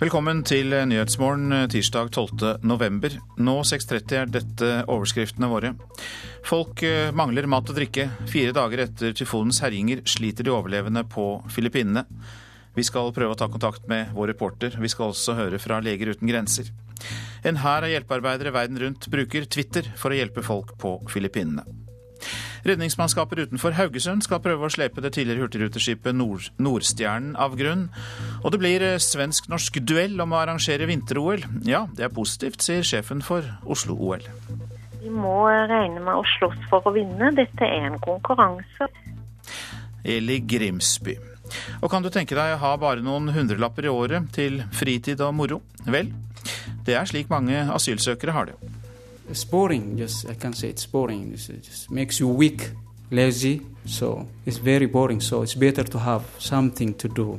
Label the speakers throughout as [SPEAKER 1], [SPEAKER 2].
[SPEAKER 1] Velkommen til Nyhetsmorgen tirsdag 12. november. Nå 6.30 er dette overskriftene våre. Folk eh, mangler mat og drikke. Fire dager etter tyfonens herjinger sliter de overlevende på Filippinene. Vi skal prøve å ta kontakt med vår reporter. Vi skal også høre fra Leger uten grenser. En hær av hjelpearbeidere verden rundt bruker Twitter for å hjelpe folk på Filippinene. Redningsmannskaper utenfor Haugesund skal prøve å slepe det tidligere hurtigruteskipet Nord Nordstjernen av grunn. Og det blir eh, svensk-norsk duell om å arrangere vinter-OL. Ja, det er positivt, sier sjefen for Oslo-OL.
[SPEAKER 2] Vi må regne med å slåss for å vinne. Dette er en konkurranse.
[SPEAKER 1] Eli Grimsby. Og kan du tenke deg å ha bare noen hundrelapper i året til fritid og moro? Vel, det er slik mange asylsøkere har det.
[SPEAKER 3] It's. Just I can say it's boring. It just makes you weak, lazy. So it's very boring. So it's better to have something to do.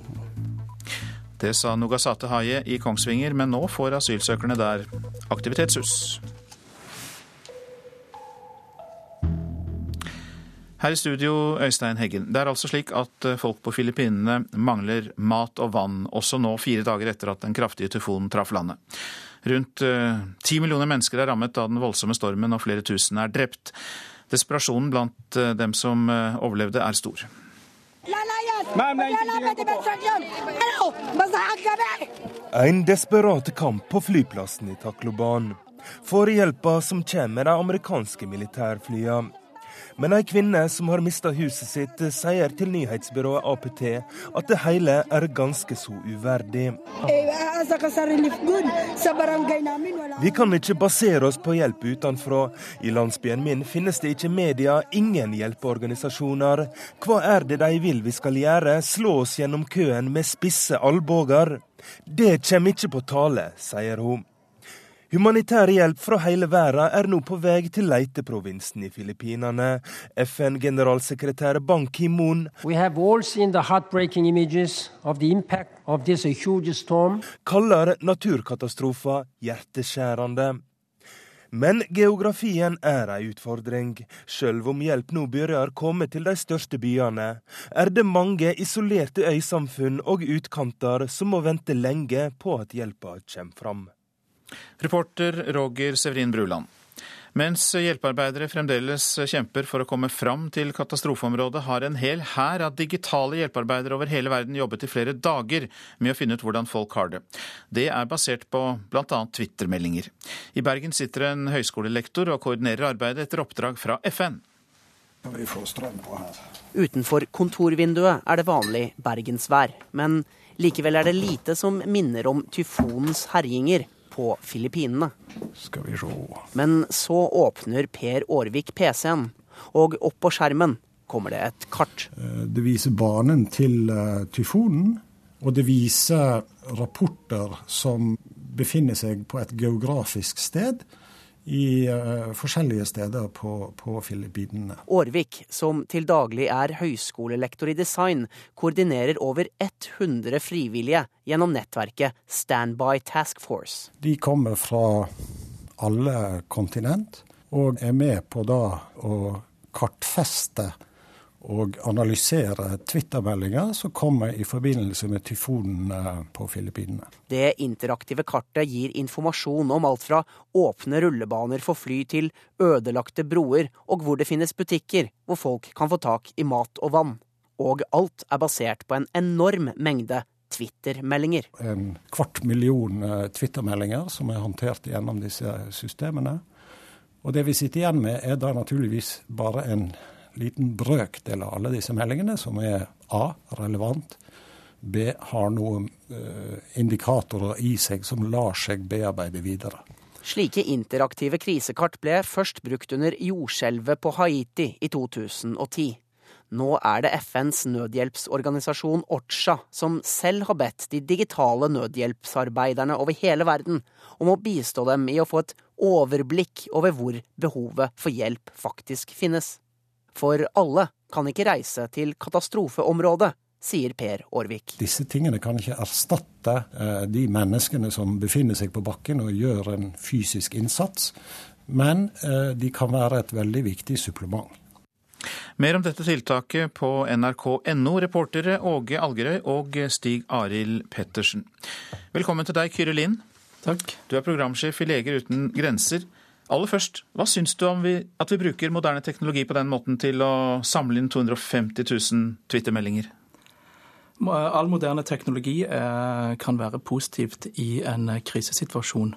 [SPEAKER 1] Det sa Nugasate Haye i Kongsvinger, men nå får asylsøkerne der aktivitetshus. Her i studio, Øystein Heggen. Det er altså slik at folk på Filippinene mangler mat og vann, også nå fire dager etter at den kraftige tyfonen traff landet. Rundt eh, ti millioner mennesker er rammet av den voldsomme stormen, og flere tusen er drept. Desperasjonen blant eh, dem som eh, overlevde, er stor.
[SPEAKER 4] En desperat kamp på flyplassen i Takloban. For hjelpa som kommer de amerikanske militærflyene. Men ei kvinne som har mista huset sitt, sier til nyhetsbyrået APT at det hele er ganske så uverdig. Vi kan ikke basere oss på hjelp utenfra. I landsbyen min finnes det ikke media, ingen hjelpeorganisasjoner. Hva er det de vil vi skal gjøre? Slå oss gjennom køen med spisse albuer? Det kommer ikke på tale, sier hun. Humanitær hjelp fra hele verden er nå på vei til leiteprovinsen i Filippinene. FN-generalsekretær Ban Ki-moon kaller naturkatastrofen hjerteskjærende. Men geografien er ei utfordring. Sjøl om hjelp nå begynner å komme til de største byene, er det mange isolerte øysamfunn og utkanter som må vente lenge på at hjelpa kommer fram.
[SPEAKER 1] Reporter Roger Severin Bruland. Mens hjelpearbeidere fremdeles kjemper for å komme fram til katastrofeområdet, har en hel hær av digitale hjelpearbeidere over hele verden jobbet i flere dager med å finne ut hvordan folk har det. Det er basert på bl.a. Twitter-meldinger. I Bergen sitter en høyskolelektor og koordinerer arbeidet etter oppdrag fra FN.
[SPEAKER 5] Utenfor kontorvinduet er det vanlig bergensvær, men likevel er det lite som minner om tyfonens herjinger på Filippinene.
[SPEAKER 6] Skal vi se.
[SPEAKER 5] Men så åpner Per Aarvik PC-en, og opp på skjermen kommer det et kart.
[SPEAKER 6] Eh, det viser banen til eh, tyfonen, og det viser rapporter som befinner seg på et geografisk sted i uh, forskjellige steder på, på Filippinene.
[SPEAKER 5] Aarvik, som til daglig er høyskolelektor i design, koordinerer over 100 frivillige gjennom nettverket Standby Task Force.
[SPEAKER 6] De kommer fra alle kontinent, og er med på da å kartfeste og analysere Twitter-meldinger som kommer i forbindelse med tyfonen på Filippinene.
[SPEAKER 5] Det interaktive kartet gir informasjon om alt fra åpne rullebaner for fly til ødelagte broer, og hvor det finnes butikker hvor folk kan få tak i mat og vann. Og alt er basert på en enorm mengde Twitter-meldinger.
[SPEAKER 6] En kvart million twittermeldinger Twitter-meldinger som er håndtert gjennom disse systemene. Og det vi sitter igjen med, er da naturligvis bare en liten brøkdel av alle disse meldingene som er A. relevant, B. har noen uh, indikatorer i seg som lar seg bearbeide videre.
[SPEAKER 5] Slike interaktive krisekart ble først brukt under jordskjelvet på Haiti i 2010. Nå er det FNs nødhjelpsorganisasjon OCHA som selv har bedt de digitale nødhjelpsarbeiderne over hele verden om å bistå dem i å få et overblikk over hvor behovet for hjelp faktisk finnes. For alle kan ikke reise til katastrofeområdet, sier Per Aarvik.
[SPEAKER 6] Disse tingene kan ikke erstatte eh, de menneskene som befinner seg på bakken og gjør en fysisk innsats, men eh, de kan være et veldig viktig supplement.
[SPEAKER 1] Mer om dette tiltaket på nrk.no, reportere Åge Algerøy og Stig Arild Pettersen. Velkommen til deg, Kyrre Lind.
[SPEAKER 7] Takk.
[SPEAKER 1] Du er programsjef i Leger uten grenser. Aller først, hva syns du om vi, at vi bruker moderne teknologi på den måten til å samle inn 250 000 Twitter-meldinger?
[SPEAKER 7] All moderne teknologi eh, kan være positivt i en krisesituasjon.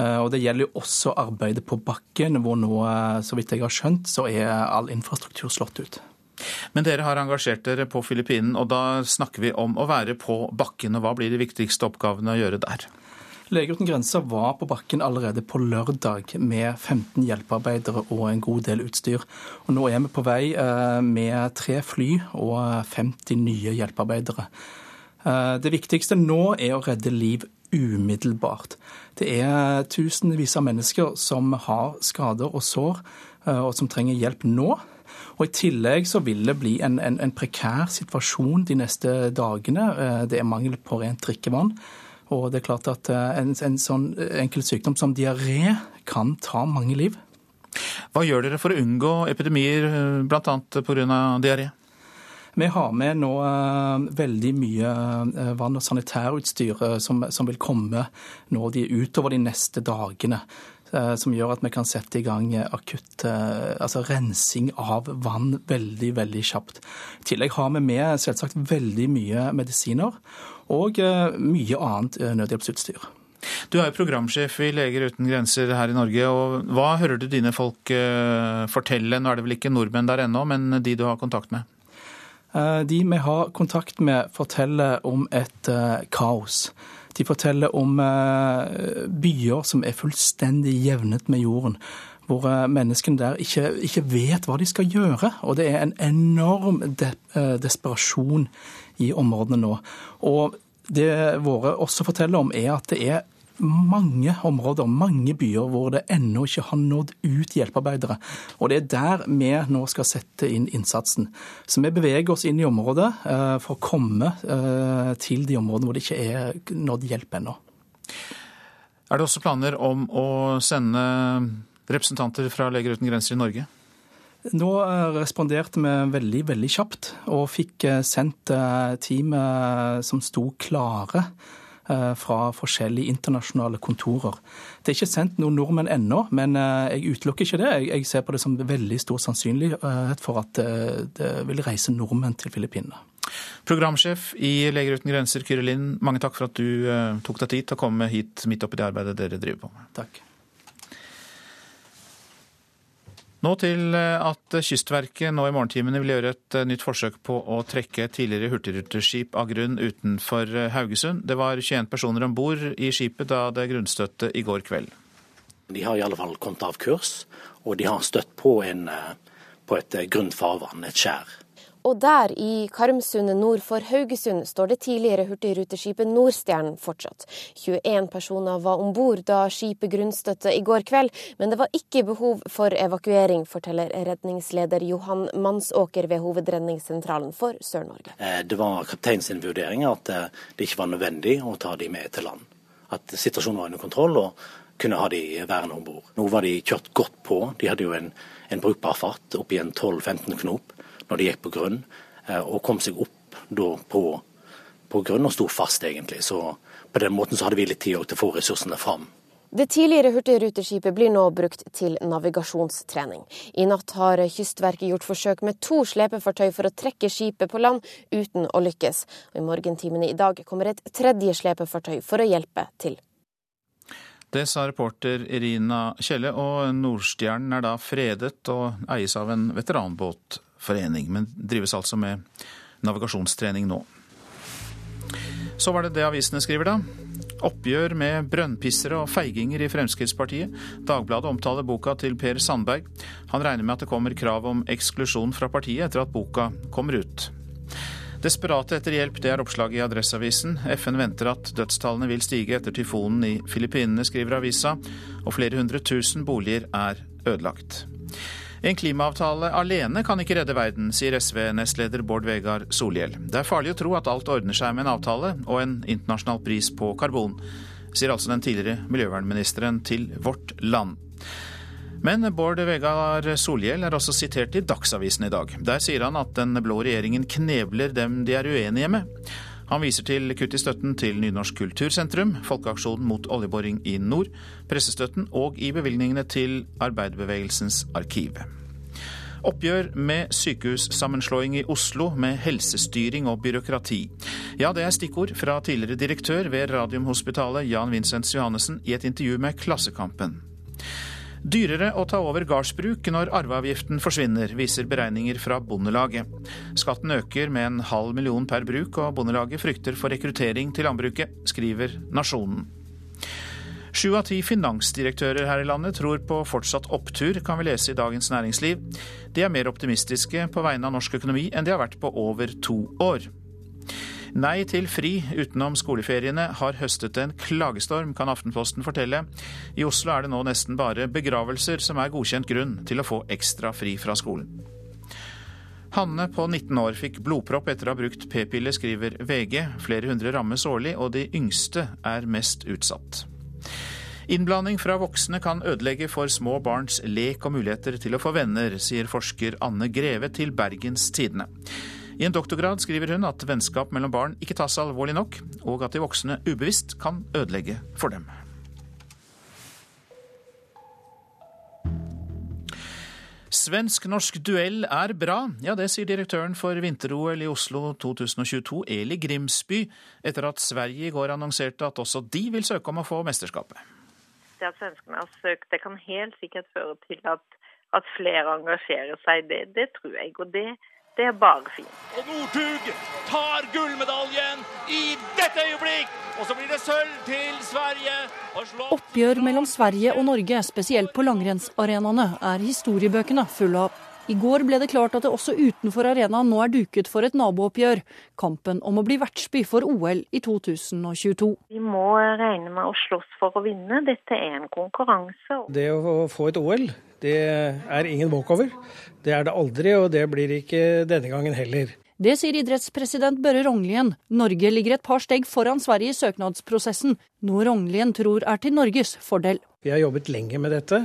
[SPEAKER 7] Eh, og Det gjelder jo også arbeidet på bakken, hvor nå, eh, så vidt jeg har skjønt, så er all infrastruktur slått ut.
[SPEAKER 1] Men dere har engasjert dere på Filippinen, og da snakker vi om å være på bakken. og Hva blir de viktigste oppgavene å gjøre der?
[SPEAKER 7] Leger uten grenser var på bakken allerede på lørdag med 15 hjelpearbeidere og en god del utstyr. Og nå er vi på vei eh, med tre fly og 50 nye hjelpearbeidere. Eh, det viktigste nå er å redde liv umiddelbart. Det er tusenvis av mennesker som har skader og sår, eh, og som trenger hjelp nå. Og I tillegg så vil det bli en, en, en prekær situasjon de neste dagene. Det er mangel på rent drikkevann. Og det er klart at eh, en, en sånn enkel sykdom som diaré kan ta mange liv.
[SPEAKER 1] Hva gjør dere for å unngå epidemier, eh, bl.a. pga. diaré?
[SPEAKER 7] Vi har med nå veldig mye vann- og sanitærutstyr som, som, vil komme nå de, utover de neste dagene. Som gjør at vi kan sette i gang akutt altså rensing av vann veldig veldig kjapt. I tillegg har vi med selvsagt veldig mye medisiner og mye annet nødhjelpsutstyr.
[SPEAKER 1] Du er jo programsjef i Leger uten grenser her i Norge. og Hva hører du dine folk fortelle? Nå er det vel ikke nordmenn der ennå, men de du har kontakt med?
[SPEAKER 7] Eh, de vi har kontakt med, forteller om et eh, kaos. De forteller om eh, byer som er fullstendig jevnet med jorden. Hvor menneskene der ikke, ikke vet hva de skal gjøre. Og det er en enorm de, desperasjon i områdene nå. Og det våre også forteller om, er at det er mange områder, mange byer, hvor det ennå ikke har nådd ut hjelpearbeidere. Og det er der vi nå skal sette inn innsatsen. Så vi beveger oss inn i området eh, for å komme eh, til de områdene hvor det ikke er nådd hjelp ennå.
[SPEAKER 1] Er det også planer om å sende representanter fra Leger uten grenser i Norge?
[SPEAKER 7] Nå eh, responderte vi veldig, veldig kjapt og fikk sendt team som sto klare fra forskjellige internasjonale kontorer. Det er ikke sendt noen nordmenn ennå, men eh, jeg utelukker ikke det. Jeg ser på det som veldig stor sannsynlighet for at eh, det vil reise nordmenn til Filippinene.
[SPEAKER 1] Programsjef i Leger uten grenser, Kyrre Lind, mange takk for at du tok deg tid til å komme hit midt oppi det arbeidet dere driver på med.
[SPEAKER 7] Takk.
[SPEAKER 1] Nå til eh, at Kystverket nå i morgentimene vil gjøre et eh, nytt forsøk på å trekke tidligere hurtigruteskip av grunn utenfor eh, Haugesund. Det var 21 personer om bord i skipet da det grunnstøtte i går kveld.
[SPEAKER 8] De har i alle fall kommet av kurs, og de har støtt på, en, på et grunt farvann, et skjær.
[SPEAKER 9] Og der, i Karmsundet nord for Haugesund, står det tidligere hurtigruteskipet Nordstjernen fortsatt. 21 personer var om bord da skipet grunnstøtte i går kveld, men det var ikke behov for evakuering, forteller redningsleder Johan Mansåker ved Hovedredningssentralen for Sør-Norge.
[SPEAKER 8] Eh, det var kapteinen sin vurdering at eh, det ikke var nødvendig å ta de med til land. At situasjonen var under kontroll og kunne ha de værende om bord. Nå var de kjørt godt på. De hadde jo en, en brukbar fart, opp i en 12-15 knop når de gikk på grunn, eh, og kom seg opp da på, på grunn og sto fast, egentlig. Så på den måten så hadde vi litt tid til å få ressursene fram.
[SPEAKER 9] Det tidligere hurtigruteskipet blir nå brukt til navigasjonstrening. I natt har Kystverket gjort forsøk med to slepefartøy for å trekke skipet på land, uten å lykkes. Og I morgentimene i dag kommer et tredje slepefartøy for å hjelpe til.
[SPEAKER 1] Det sa reporter Irina Kjelle, og Nordstjernen er da fredet og eies av en veteranbåt forening, men drives altså med navigasjonstrening nå. Så var det det avisene skriver, da. Oppgjør med brønnpissere og feiginger i Fremskrittspartiet. Dagbladet omtaler boka til Per Sandberg. Han regner med at det kommer krav om eksklusjon fra partiet etter at boka kommer ut. Desperate etter hjelp, det er oppslaget i Adresseavisen. FN venter at dødstallene vil stige etter tyfonen i Filippinene, skriver avisa, og flere hundre tusen boliger er ødelagt. En klimaavtale alene kan ikke redde verden, sier SV-nestleder Bård Vegar Solhjell. Det er farlig å tro at alt ordner seg med en avtale og en internasjonal pris på karbon, sier altså den tidligere miljøvernministeren til Vårt Land. Men Bård Vegar Solhjell er også sitert i Dagsavisen i dag. Der sier han at den blå regjeringen knebler dem de er uenige med. Han viser til kutt i støtten til Nynorsk kultursentrum, Folkeaksjonen mot oljeboring i nord, pressestøtten og i bevilgningene til arbeiderbevegelsens arkiv. Oppgjør med sykehussammenslåing i Oslo med helsestyring og byråkrati. Ja, det er stikkord fra tidligere direktør ved Radiumhospitalet Jan Vincents Johannessen i et intervju med Klassekampen. Dyrere å ta over gardsbruk når arveavgiften forsvinner, viser beregninger fra Bondelaget. Skatten øker med en halv million per bruk, og Bondelaget frykter for rekruttering til landbruket, skriver Nasjonen. Sju av ti finansdirektører her i landet tror på fortsatt opptur, kan vi lese i Dagens Næringsliv. De er mer optimistiske på vegne av norsk økonomi enn de har vært på over to år. Nei til fri utenom skoleferiene har høstet en klagestorm, kan Aftenposten fortelle. I Oslo er det nå nesten bare begravelser som er godkjent grunn til å få ekstra fri fra skolen. Hanne på 19 år fikk blodpropp etter å ha brukt p-piller, skriver VG. Flere hundre rammes årlig, og de yngste er mest utsatt. Innblanding fra voksne kan ødelegge for små barns lek og muligheter til å få venner, sier forsker Anne Greve til Bergens Tidende. I en doktorgrad skriver hun at vennskap mellom barn ikke tas alvorlig nok, og at de voksne ubevisst kan ødelegge for dem. Svensk-norsk duell er bra, ja det sier direktøren for vinter-OL i Oslo 2022, Eli Grimsby, etter at Sverige i går annonserte at også de vil søke om å få mesterskapet.
[SPEAKER 2] Det at svenskene har søkt, det kan helt sikkert føre til at, at flere engasjerer seg. Det, det tror jeg. Og det, det er bare fint.
[SPEAKER 10] Og Northug tar gullmedaljen i dette øyeblikk! Og så blir det sølv til Sverige.
[SPEAKER 11] Oppgjør mellom Sverige og Norge, spesielt på langrennsarenaene, er historiebøkene fulle av. I går ble det klart at det også utenfor arenaen nå er duket for et nabooppgjør. Kampen om å bli vertsby for OL i 2022.
[SPEAKER 2] Vi må regne med å slåss for å vinne. Dette er en konkurranse.
[SPEAKER 12] Det å få et OL, det er ingen walkover. Det er det aldri, og det blir ikke denne gangen heller.
[SPEAKER 11] Det sier idrettspresident Børre Rognlien. Norge ligger et par steg foran Sverige i søknadsprosessen, noe Rognlien tror er til Norges fordel.
[SPEAKER 12] Vi har jobbet lenge med dette.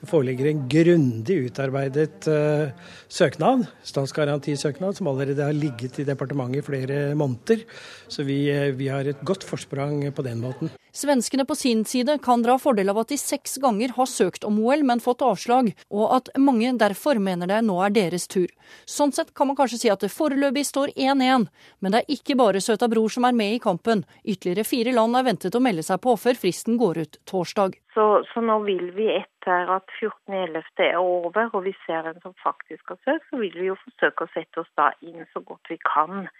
[SPEAKER 12] Det foreligger en grundig utarbeidet uh, søknad, statsgarantisøknad, som allerede har ligget i departementet i flere måneder. Så vi, uh, vi har et godt forsprang på den måten.
[SPEAKER 11] Svenskene på sin side kan dra fordel av at de seks ganger har søkt om OL, men fått avslag, og at mange derfor mener det nå er deres tur. Sånn sett kan man kanskje si at det foreløpig står 1-1, men det er ikke bare Søta Bror som er med i kampen. Ytterligere fire land er ventet å melde seg på før fristen går ut torsdag.
[SPEAKER 2] Så, så nå vil vi etter at 14.11. er over, og vi ser en som faktisk har søkt, så vil vi jo forsøke å sette oss da inn så godt vi kan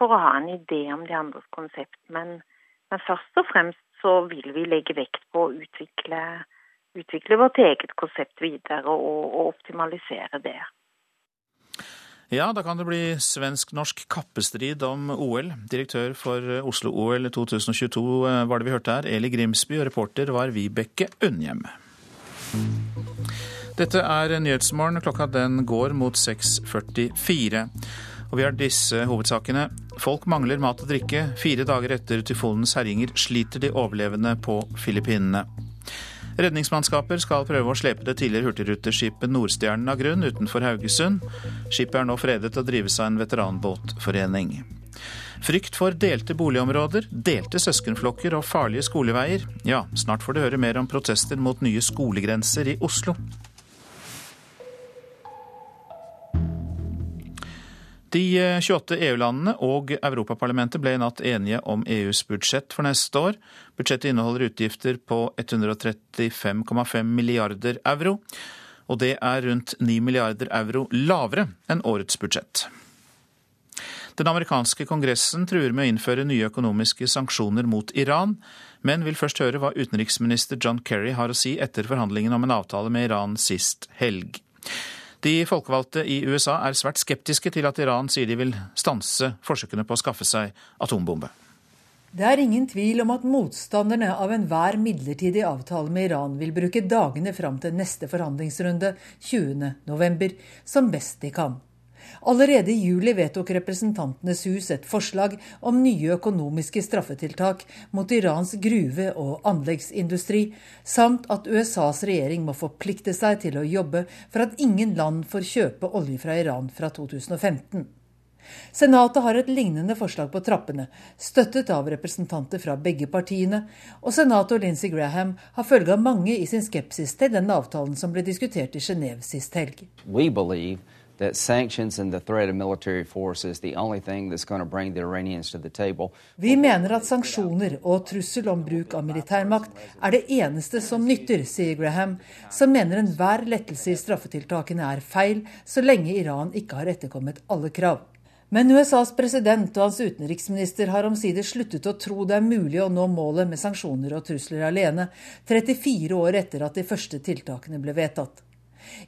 [SPEAKER 2] for å ha en idé om de andres konsept. Men, men først og fremst så vil vi legge vekt på å utvikle, utvikle vårt eget konsept videre og, og optimalisere det.
[SPEAKER 1] Ja, da kan det bli svensk-norsk kappestrid om OL. Direktør for Oslo-OL 2022 eh, var det vi hørte her, Eli Grimsby, og reporter var Vibeke Unnhjem. Dette er Nyhetsmorgen. Klokka den går mot 6.44. Og vi har disse hovedsakene. Folk mangler mat og drikke. Fire dager etter tyfonens herjinger sliter de overlevende på Filippinene. Redningsmannskaper skal prøve å slepe det tidligere hurtigruteskipet Nordstjernen av grunn utenfor Haugesund. Skipet er nå fredet og drives av en veteranbåtforening. Frykt for delte boligområder, delte søskenflokker og farlige skoleveier. Ja, snart får du høre mer om protester mot nye skolegrenser i Oslo. De 28 EU-landene og Europaparlamentet ble i natt enige om EUs budsjett for neste år. Budsjettet inneholder utgifter på 135,5 milliarder euro, og det er rundt 9 milliarder euro lavere enn årets budsjett. Den amerikanske kongressen truer med å innføre nye økonomiske sanksjoner mot Iran, men vil først høre hva utenriksminister John Kerry har å si etter forhandlingene om en avtale med Iran sist helg. De folkevalgte i USA er svært skeptiske til at Iran sier de vil stanse forsøkene på å skaffe seg atombombe.
[SPEAKER 13] Det er ingen tvil om at motstanderne av enhver midlertidig avtale med Iran vil bruke dagene fram til neste forhandlingsrunde 20.11. som best de kan. Allerede i juli vedtok Representantenes hus et forslag om nye økonomiske straffetiltak mot Irans gruve- og anleggsindustri, samt at USAs regjering må forplikte seg til å jobbe for at ingen land får kjøpe olje fra Iran fra 2015. Senatet har et lignende forslag på trappene, støttet av representanter fra begge partiene, og senator Lindsey Graham har følga mange i sin skepsis til den avtalen som ble diskutert i Genéve sist helg.
[SPEAKER 14] that sanctions
[SPEAKER 13] Vi mener at sanksjoner og trussel om bruk av militærmakt er det eneste som nytter, sier Graham, som mener enhver lettelse i straffetiltakene er feil så lenge Iran ikke har etterkommet alle krav. Men USAs president og hans utenriksminister har omsider sluttet å tro det er mulig å nå målet med sanksjoner og trusler alene, 34 år etter at de første tiltakene ble vedtatt.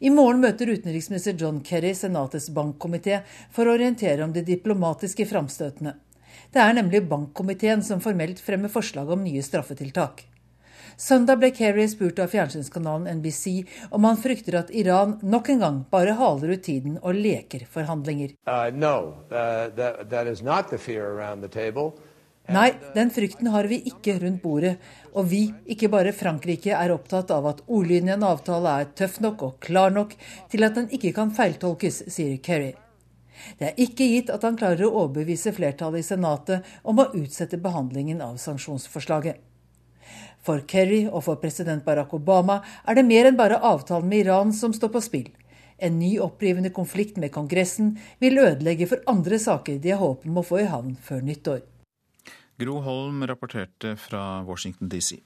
[SPEAKER 13] I morgen møter utenriksminister John Kerry Senatets bankkomité for å orientere om de diplomatiske framstøtene. Det er nemlig bankkomiteen som formelt fremmer forslag om nye straffetiltak. Søndag ble Kerry spurt av fjernsynskanalen NBC om han frykter at Iran nok en gang bare haler ut tiden og leker forhandlinger.
[SPEAKER 15] Uh, no, uh, that, that
[SPEAKER 13] Nei, den frykten har vi ikke rundt bordet. Og vi, ikke bare Frankrike, er opptatt av at ordlyden i en avtale er tøff nok og klar nok til at den ikke kan feiltolkes, sier Kerry. Det er ikke gitt at han klarer å overbevise flertallet i Senatet om å utsette behandlingen av sanksjonsforslaget. For Kerry og for president Barack Obama er det mer enn bare avtalen med Iran som står på spill. En ny opprivende konflikt med Kongressen vil ødelegge for andre saker de har håp om å få i havn før nyttår.
[SPEAKER 1] Gro Holm rapporterte fra Washington DC.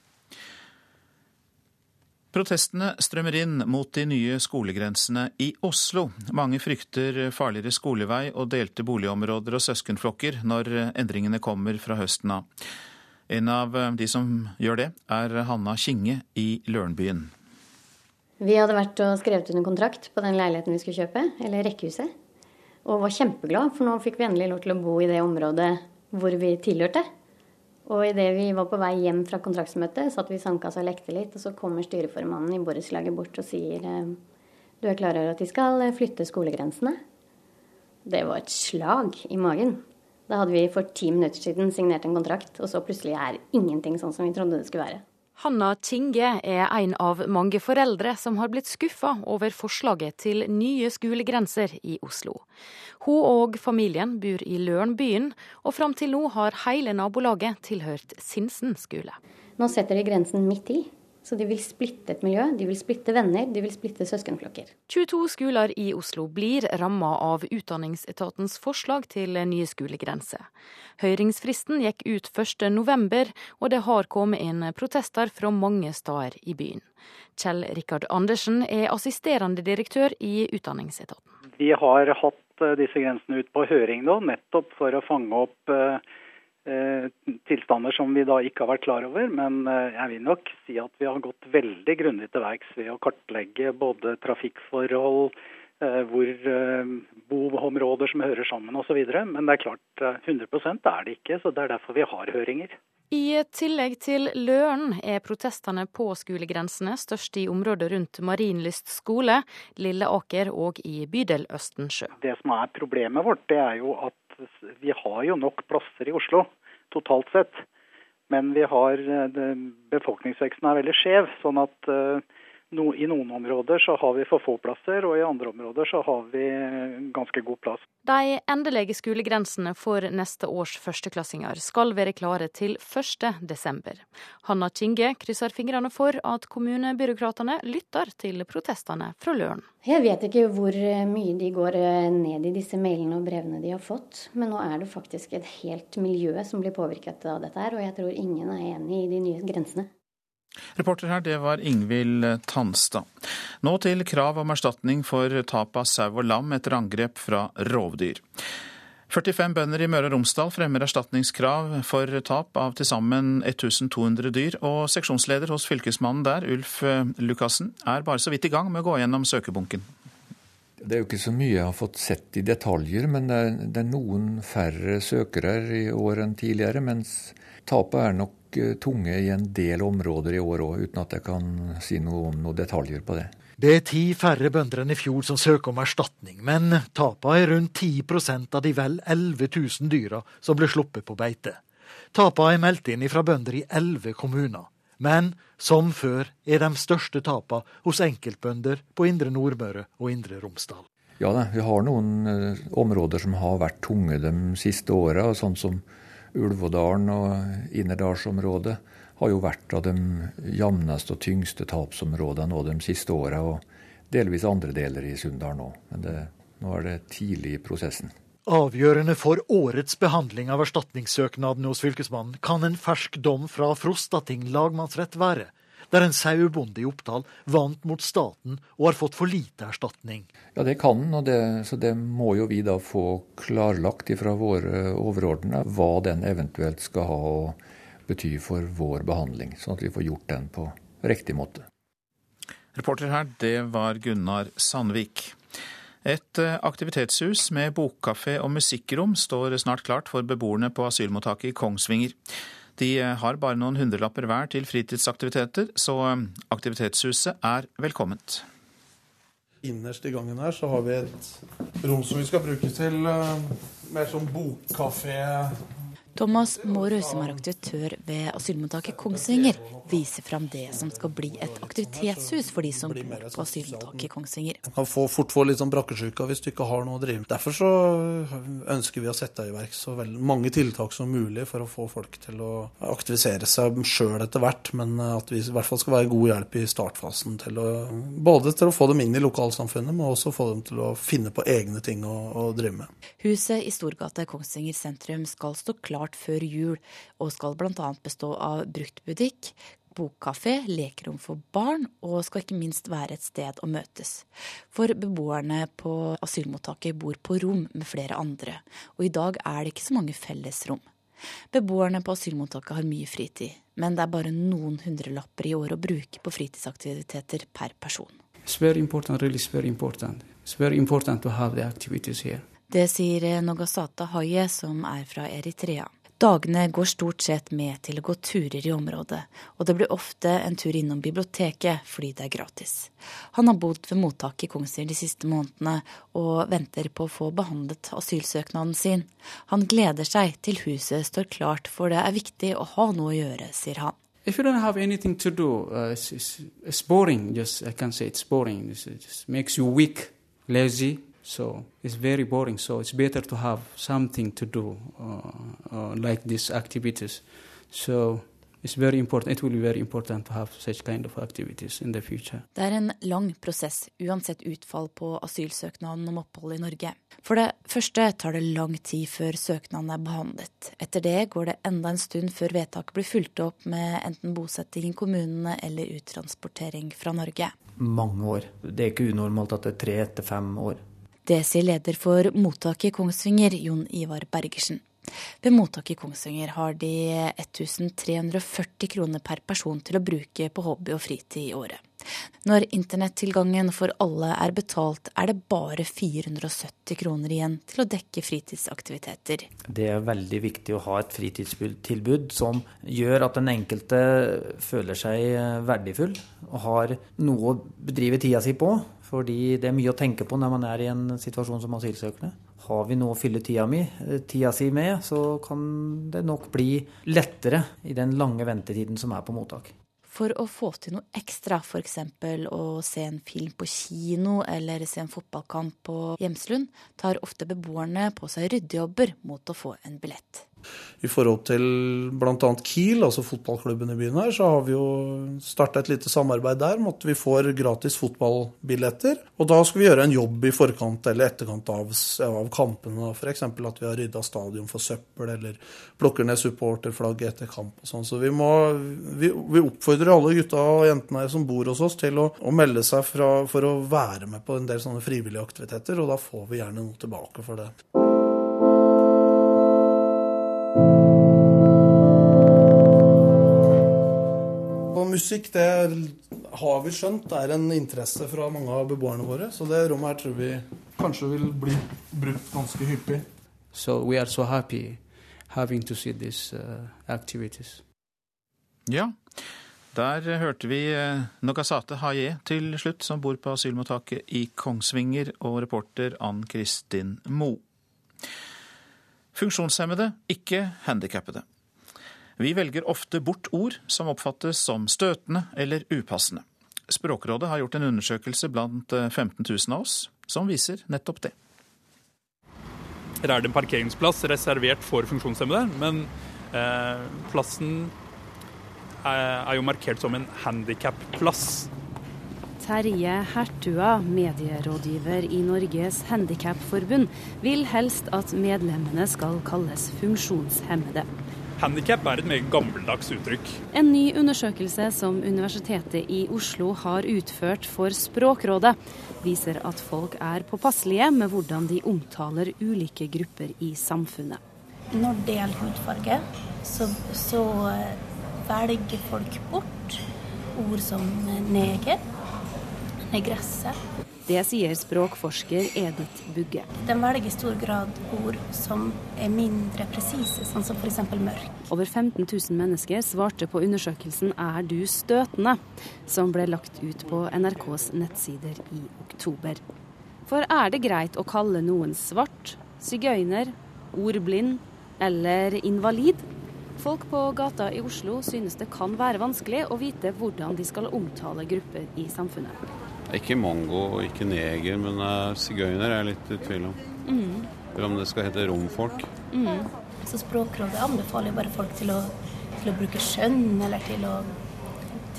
[SPEAKER 1] Protestene strømmer inn mot de nye skolegrensene i Oslo. Mange frykter farligere skolevei og delte boligområder og søskenflokker når endringene kommer fra høsten av. En av eh, de som gjør det, er Hanna Kinge i Lørenbyen.
[SPEAKER 16] Vi hadde vært og skrevet under kontrakt på den leiligheten vi skulle kjøpe, eller rekkehuset. Og var kjempeglad, for nå fikk vi endelig lov til å bo i det området hvor vi tilhørte. Og idet vi var på vei hjem fra kontraktsmøtet, satt vi i sandkassa og lekte litt, og så kommer styreformannen i borettslaget bort og sier eh, du er klar over at de skal flytte skolegrensene? Det var et slag i magen. Da hadde vi for ti minutter siden signert en kontrakt, og så plutselig er ingenting sånn som vi trodde det skulle være.
[SPEAKER 17] Hanna Kinge er en av mange foreldre som har blitt skuffa over forslaget til nye skolegrenser i Oslo. Hun og familien bor i Lørenbyen, og fram til nå har hele nabolaget tilhørt Sinsen skole.
[SPEAKER 16] Nå setter de grensen midt i, så de vil splitte et miljø, de vil splitte venner, de vil splitte søskenflokker.
[SPEAKER 17] 22 skoler i Oslo blir ramma av Utdanningsetatens forslag til nye skolegrenser. Høringsfristen gikk ut 1.11, og det har kommet inn protester fra mange steder i byen. Kjell Rikard Andersen er assisterende direktør i Utdanningsetaten.
[SPEAKER 18] Vi har hatt eh, disse grensene ut på høring nå, nettopp for å fange opp eh, tilstander som vi da ikke har vært klar over. Men eh, jeg vil nok si at vi har gått veldig grundig til verks ved å kartlegge både trafikkforhold, eh, hvor boområder som hører sammen osv. Men det er klart 100% er det ikke, så det er derfor vi har høringer.
[SPEAKER 17] I tillegg til Løren er protestene på skolegrensene størst i området rundt Marienlyst skole, Lilleaker og i bydel Østensjø.
[SPEAKER 18] Det som er problemet vårt, det er jo at vi har jo nok plasser i Oslo totalt sett. Men vi har, eh, befolkningsveksten er veldig skjev. sånn at eh, no, I noen områder så har vi for få plasser, og i andre områder så har vi ganske god plass.
[SPEAKER 17] De endelige skolegrensene for neste års førsteklassinger skal være klare til 1.12. Hanna Kinge krysser fingrene for at kommunebyråkratene lytter til protestene fra Løren.
[SPEAKER 16] Jeg vet ikke hvor mye de går ned i disse mailene og brevene de har fått, men nå er det faktisk et helt miljø som blir påvirket av dette her, og jeg tror ingen er enig i de nye grensene.
[SPEAKER 1] Reporter her, det var Ingvild Tanstad. Nå til krav om erstatning for tap av sau og lam etter angrep fra rovdyr. 45 bønder i Møre og Romsdal fremmer erstatningskrav for tap av til sammen 1200 dyr, og seksjonsleder hos fylkesmannen der, Ulf Lukassen, er bare så vidt i gang med å gå gjennom søkebunken.
[SPEAKER 19] Det er jo ikke så mye jeg har fått sett i detaljer, men det er, det er noen færre søkere i år enn tidligere. Mens tapet er nok tunge i en del områder i år òg, uten at jeg kan si noe om noen detaljer på det.
[SPEAKER 20] Det er ti færre bønder enn i fjor som søker om erstatning, men tapene er rundt 10% av de vel 11 000 dyra som ble sluppet på beite. Tapene er meldt inn fra bønder i elleve kommuner. Men som før er de største tapene hos enkeltbønder på Indre Nordmøre og Indre Romsdal.
[SPEAKER 19] Ja, vi har noen uh, områder som har vært tunge de siste åra, sånn som Ulvådalen og Innerdalsområdet har jo vært av de jevneste og tyngste tapsområdene de siste åra, og delvis andre deler i Sunndal nå. Men det, nå er det tidlig i prosessen.
[SPEAKER 20] Avgjørende for årets behandling av erstatningssøknaden hos Fylkesmannen kan en fersk dom fra Frostating lagmannsrett være, der en sauebonde i Oppdal vant mot staten og har fått for lite erstatning.
[SPEAKER 19] Ja, det kan og det, så det må jo vi da få klarlagt fra våre overordnede hva den eventuelt skal ha. å bety for vår behandling, sånn at vi får gjort den på riktig måte.
[SPEAKER 1] Reporter her, det var Gunnar Sandvik. Et eh, aktivitetshus med bokkafé og musikkrom står snart klart for beboerne på asylmottaket i Kongsvinger. De eh, har bare noen hundrelapper hver til fritidsaktiviteter, så eh, aktivitetshuset er velkomment.
[SPEAKER 21] Innerst i gangen her så har vi et rom som vi skal bruke til mer sånn bokkafé,
[SPEAKER 22] Thomas Mårøy, som er aktivitør ved asylmottaket Kongsvinger, viser fram det som skal bli et aktivitetshus for de som bor på asylmottaket Kongsvinger.
[SPEAKER 21] Man kan få, fort få litt sånn brakkesjuka hvis du ikke har noe å drive med. Derfor så ønsker vi å sette i verk så mange tiltak som mulig for å få folk til å aktivisere seg sjøl etter hvert, men at vi i hvert fall skal være god hjelp i startfasen til å både til å få dem inn i lokalsamfunnet, men også få dem til å finne på egne ting å, å drive med.
[SPEAKER 22] Huset i Storgata Kongsvinger sentrum skal stå klart klart før jul, og skal bl.a. bestå av bruktbutikk, bokkafé, lekerom for barn, og skal ikke minst være et sted å møtes. For beboerne på asylmottaket bor på rom med flere andre, og i dag er det ikke så mange fellesrom. Beboerne på asylmottaket har mye fritid, men det er bare noen hundrelapper i året å bruke på fritidsaktiviteter per person.
[SPEAKER 3] It's very important, really very important. It's very important to have the activities here.
[SPEAKER 22] Det sier Nogasata Haye, som er fra Eritrea. Dagene går stort sett med til å gå turer i området, og det blir ofte en tur innom biblioteket fordi det er gratis. Han har bodd ved mottaket i Kongsvinger de siste månedene, og venter på å få behandlet asylsøknaden sin. Han gleder seg til huset står klart, for det er viktig å ha noe å gjøre, sier han.
[SPEAKER 3] If you don't have anything to do, uh, it's, it's, boring. Just I can say it's boring. It just makes you weak, lazy. So it's very boring. So it's better to have something to do, uh, uh, like these activities. So it's very important. It will be very important to have such kind of activities in the future.
[SPEAKER 22] Det er en lang prosess, uansett utfall på asylsøknaden om opphold i Norge. For det første tar det lang tid før søknaden er behandlet. Etter det går det enda en stund før vedtaket blir fulgt opp med enten bosetting i kommunene eller uttransportering fra Norge.
[SPEAKER 23] Mange år. Det er ikke unormalt at det er tre etter fem år.
[SPEAKER 22] Det sier leder for mottaket i Kongsvinger, Jon Ivar Bergersen. Ved mottaket i Kongsvinger har de 1340 kroner per person til å bruke på hobby og fritid i året. Når internettilgangen for alle er betalt, er det bare 470 kroner igjen til å dekke fritidsaktiviteter.
[SPEAKER 23] Det er veldig viktig å ha et fritidstilbud som gjør at den enkelte føler seg verdifull og har noe å bedrive tida si på. Fordi det er mye å tenke på når man er i en situasjon som asylsøkende. Har vi noe å fylle tida, mi, tida si med, så kan det nok bli lettere i den lange ventetiden som er på mottak.
[SPEAKER 22] For å få til noe ekstra, f.eks. å se en film på kino eller se en fotballkamp på Hjemslund, tar ofte beboerne på seg ryddejobber mot å få en billett.
[SPEAKER 21] I forhold til bl.a. Kiel, altså fotballklubben i byen her, så har vi jo starta et lite samarbeid der med at vi får gratis fotballbilletter. Og da skal vi gjøre en jobb i forkant eller etterkant av, av kampene. F.eks. at vi har rydda stadion for søppel, eller plukker ned supporterflagget etter kamp og sånn. Så vi, må, vi, vi, oppfordrer alle gutta og jentene som bor hos oss til å, å melde seg fra, for å være med på en del sånne frivillige aktiviteter, og da får vi gjerne noe tilbake for det. Musikk det har vi skjønt er en interesse fra mange av beboerne våre. Så det rommet her tror vi kanskje vil bli brukt ganske hyppig.
[SPEAKER 3] So we are so happy having to see these uh, activities.
[SPEAKER 1] Ja, Der hørte vi eh, Nogasate Haye til slutt, som bor på asylmottaket i Kongsvinger, og reporter Ann Kristin Moe. Funksjonshemmede, ikke handikappede. Vi velger ofte bort ord som oppfattes som støtende eller upassende. Språkrådet har gjort en undersøkelse blant 15 000 av oss som viser nettopp det.
[SPEAKER 24] Her er det en parkeringsplass reservert for funksjonshemmede, men eh, plassen er, er jo markert som en handikapplass.
[SPEAKER 17] Terje Hertua, medierådgiver i Norges Handikapforbund, vil helst at medlemmene skal kalles funksjonshemmede.
[SPEAKER 24] Handikap er et meget gammeldags uttrykk.
[SPEAKER 17] En ny undersøkelse som Universitetet i Oslo har utført for Språkrådet, viser at folk er påpasselige med hvordan de omtaler ulike grupper i samfunnet.
[SPEAKER 25] Når det gjelder hudfarge, så, så eh, velger folk bort ord som neger, negresse,
[SPEAKER 17] det sier språkforsker Edith Bugge.
[SPEAKER 25] Den velger i stor grad ord som er mindre presise, sånn som f.eks. mørk.
[SPEAKER 17] Over 15 000 mennesker svarte på undersøkelsen 'Er du støtende?', som ble lagt ut på NRKs nettsider i oktober. For er det greit å kalle noen svart, sigøyner, ordblind eller invalid? Folk på gata i Oslo synes det kan være vanskelig å vite hvordan de skal omtale grupper i samfunnet.
[SPEAKER 26] Ikke mongo og ikke neger, men uh, sigøyner er jeg litt i tvil om. Mm. Eller om det skal hete romfolk.
[SPEAKER 25] Mm. Så Språkrådet anbefaler bare folk til å, til å bruke skjønn, eller til å,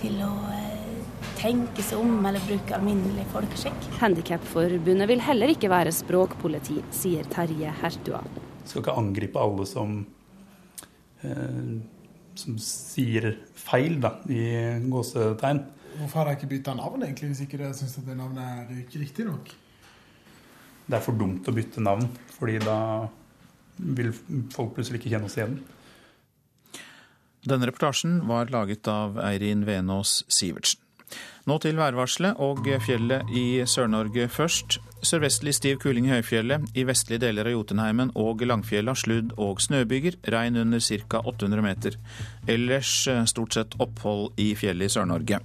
[SPEAKER 25] til å eh, tenke seg om, eller bruke alminnelig folkeskikk.
[SPEAKER 17] Handikapforbundet vil heller ikke være språkpoliti, sier Terje Hertua.
[SPEAKER 27] Skal ikke angripe alle som, eh, som sier feil, da, i gåsetegn.
[SPEAKER 28] Hvorfor har dere ikke bytta navn, egentlig, hvis ikke dere syns det navnet er ikke riktig nok?
[SPEAKER 27] Det er for dumt å bytte navn, fordi da vil folk plutselig ikke kjenne oss igjen.
[SPEAKER 1] Denne reportasjen var laget av Eirin Venås Sivertsen. Nå til værvarselet og fjellet i Sør-Norge først. Sørvestlig stiv kuling i høyfjellet. I vestlige deler av Jotunheimen og Langfjella sludd- og snøbyger. Regn under ca. 800 meter. Ellers eh, stort sett opphold i fjellet i Sør-Norge.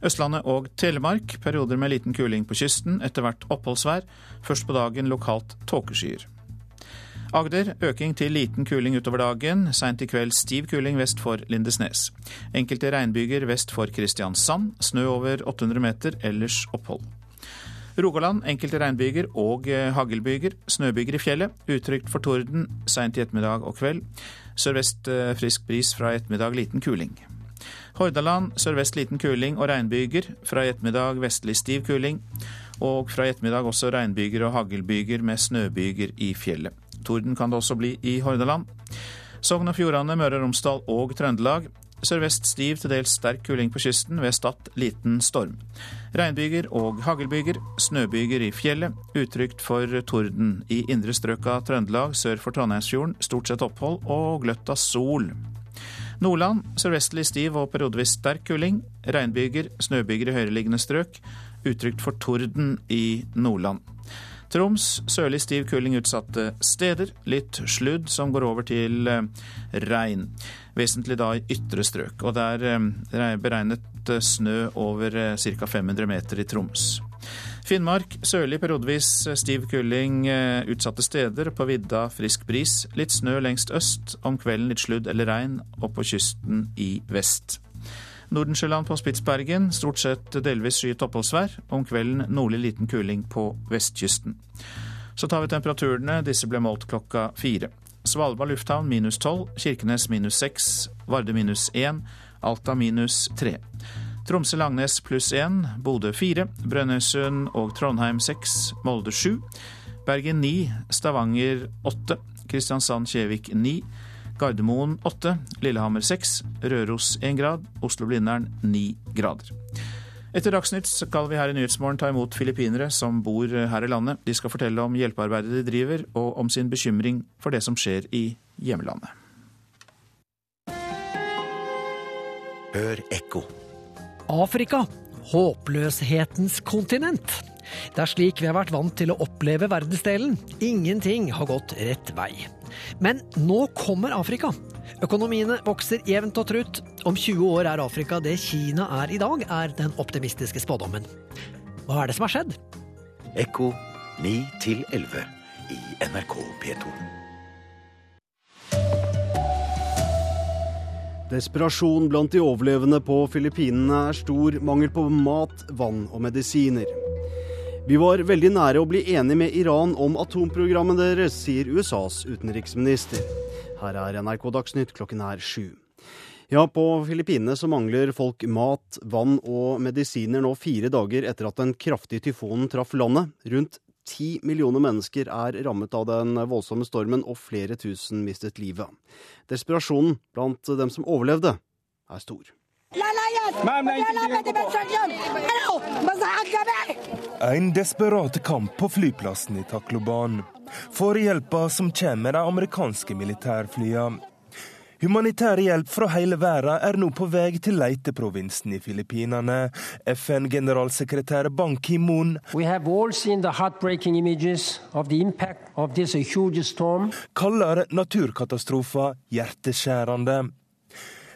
[SPEAKER 1] Østlandet og Telemark perioder med liten kuling på kysten, etter hvert oppholdsvær. Først på dagen lokalt tåkeskyer. Agder øking til liten kuling utover dagen. Seint i kveld stiv kuling vest for Lindesnes. Enkelte regnbyger vest for Kristiansand. Snø over 800 meter, ellers opphold. Rogaland enkelte regnbyger og eh, haglbyger. Snøbyger i fjellet. Utrygt for torden seint i ettermiddag og kveld. Sørvest eh, frisk bris fra ettermiddag, liten kuling. Hordaland sørvest liten kuling og regnbyger. Fra i ettermiddag vestlig stiv kuling. Og fra i ettermiddag også regnbyger og haglbyger med snøbyger i fjellet. Torden kan det også bli i Hordaland. Sogn og Fjordane, Møre og Romsdal og Trøndelag. Sørvest stiv, til dels sterk kuling på kysten. Ved Stad liten storm. Regnbyger og haglbyger. Snøbyger i fjellet. Utrygt for torden. I indre strøk av Trøndelag sør for Trondheimsfjorden stort sett opphold og gløtt av sol. Nordland sørvestlig stiv og periodevis sterk kuling. Regnbyger, snøbyger i høyereliggende strøk. Utrygt for torden i Nordland. Troms sørlig stiv kuling utsatte steder. Litt sludd som går over til eh, regn. Vesentlig da i ytre strøk. Og det er eh, beregnet eh, snø over ca. 500 meter i Troms. Finnmark sørlig periodevis stiv kuling eh, utsatte steder. På vidda frisk bris. Litt snø lengst øst. Om kvelden litt sludd eller regn. Og på kysten i vest. Nordensjøland på Spitsbergen stort sett delvis skyet oppholdsvær. Om kvelden nordlig liten kuling på vestkysten. Så tar vi temperaturene. Disse ble målt klokka fire. Svalbard lufthavn minus tolv. Kirkenes minus seks. Varde minus én. Alta minus tre. Tromsø-Langnes pluss én, Bodø fire, Brønnøysund og Trondheim seks, Molde sju, Bergen ni, Stavanger åtte, Kristiansand-Kjevik ni, Gardermoen åtte, Lillehammer seks, Røros én grad, Oslo-Blindern ni grader. Etter Dagsnytt skal vi her i Nyhetsmorgen ta imot filippinere som bor her i landet. De skal fortelle om hjelpearbeidet de driver, og om sin bekymring for det som skjer i hjemlandet.
[SPEAKER 29] Hør ekko.
[SPEAKER 30] Afrika
[SPEAKER 31] håpløshetens kontinent. Det er slik vi har vært vant til å oppleve verdensdelen. Ingenting har gått rett vei. Men nå kommer Afrika. Økonomiene vokser jevnt og trutt. Om 20 år er Afrika det Kina er i dag, er den optimistiske spådommen. Hva er det som har skjedd?
[SPEAKER 32] Ekko 9 11 i NRK P2.
[SPEAKER 33] Desperasjon blant de overlevende på Filippinene er stor. Mangel på mat, vann og medisiner. Vi var veldig nære å bli enige med Iran om atomprogrammet deres, sier USAs utenriksminister. Her er NRK Dagsnytt klokken er sju. Ja, på Filippinene så mangler folk mat, vann og medisiner nå fire dager etter at den kraftige tyfonen traff landet. Rundt ti millioner mennesker er rammet av den voldsomme stormen, og flere tusen mistet livet. Desperasjonen blant dem som overlevde, er stor.
[SPEAKER 34] En desperat kamp på flyplassen i Takloban. For hjelpa som kommer de amerikanske militærflyene. Humanitær hjelp fra hele verden er nå på vei til Leite-provinsen i Filippinene. FN-generalsekretær Ban Ki-moon kaller naturkatastrofen hjerteskjærende.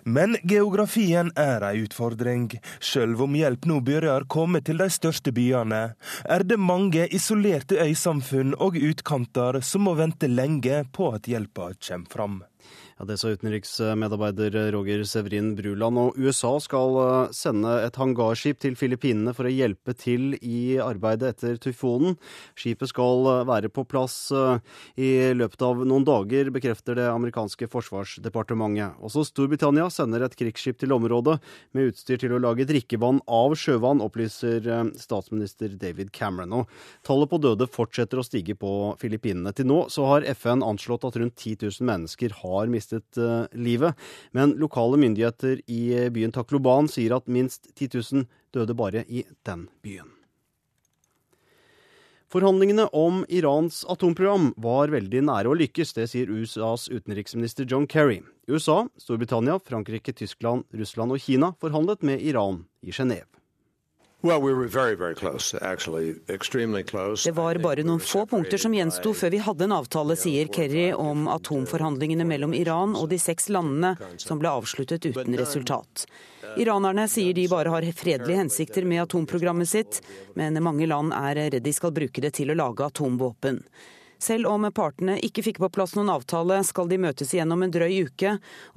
[SPEAKER 34] Men geografien er ei utfordring. Sjøl om hjelp nå begynner komme til de største byene, er det mange isolerte øysamfunn og utkanter som må vente lenge på at hjelpa kommer fram.
[SPEAKER 33] Ja, Det sa utenriksmedarbeider Roger Severin Bruland. Og USA skal eh, sende et hangarskip til Filippinene for å hjelpe til i arbeidet etter tyfonen. Skipet skal eh, være på plass eh, i løpet av noen dager, bekrefter det amerikanske forsvarsdepartementet. Også Storbritannia sender et krigsskip til området med utstyr til å lage drikkevann av sjøvann, opplyser statsminister David Cameron. Og tallet på døde fortsetter å stige på Filippinene. Til nå så har FN anslått at rundt 10 000 mennesker har mistet mistet uh, livet. Men lokale myndigheter i byen Takloban sier at minst 10 000 døde bare i den byen. Forhandlingene om Irans atomprogram var veldig nære å lykkes, det sier USAs utenriksminister John Kerry. USA, Storbritannia, Frankrike, Tyskland, Russland og Kina forhandlet med Iran i Genéve.
[SPEAKER 35] Det var bare noen få punkter som gjensto før vi hadde en avtale, sier Kerry om atomforhandlingene mellom Iran og de seks landene, som ble avsluttet uten resultat. Iranerne sier de bare har fredelige hensikter med atomprogrammet sitt, men mange land er redd de skal bruke det til å lage atomvåpen. Selv om partene ikke fikk på plass noen avtale, skal de møtes igjen om en drøy uke.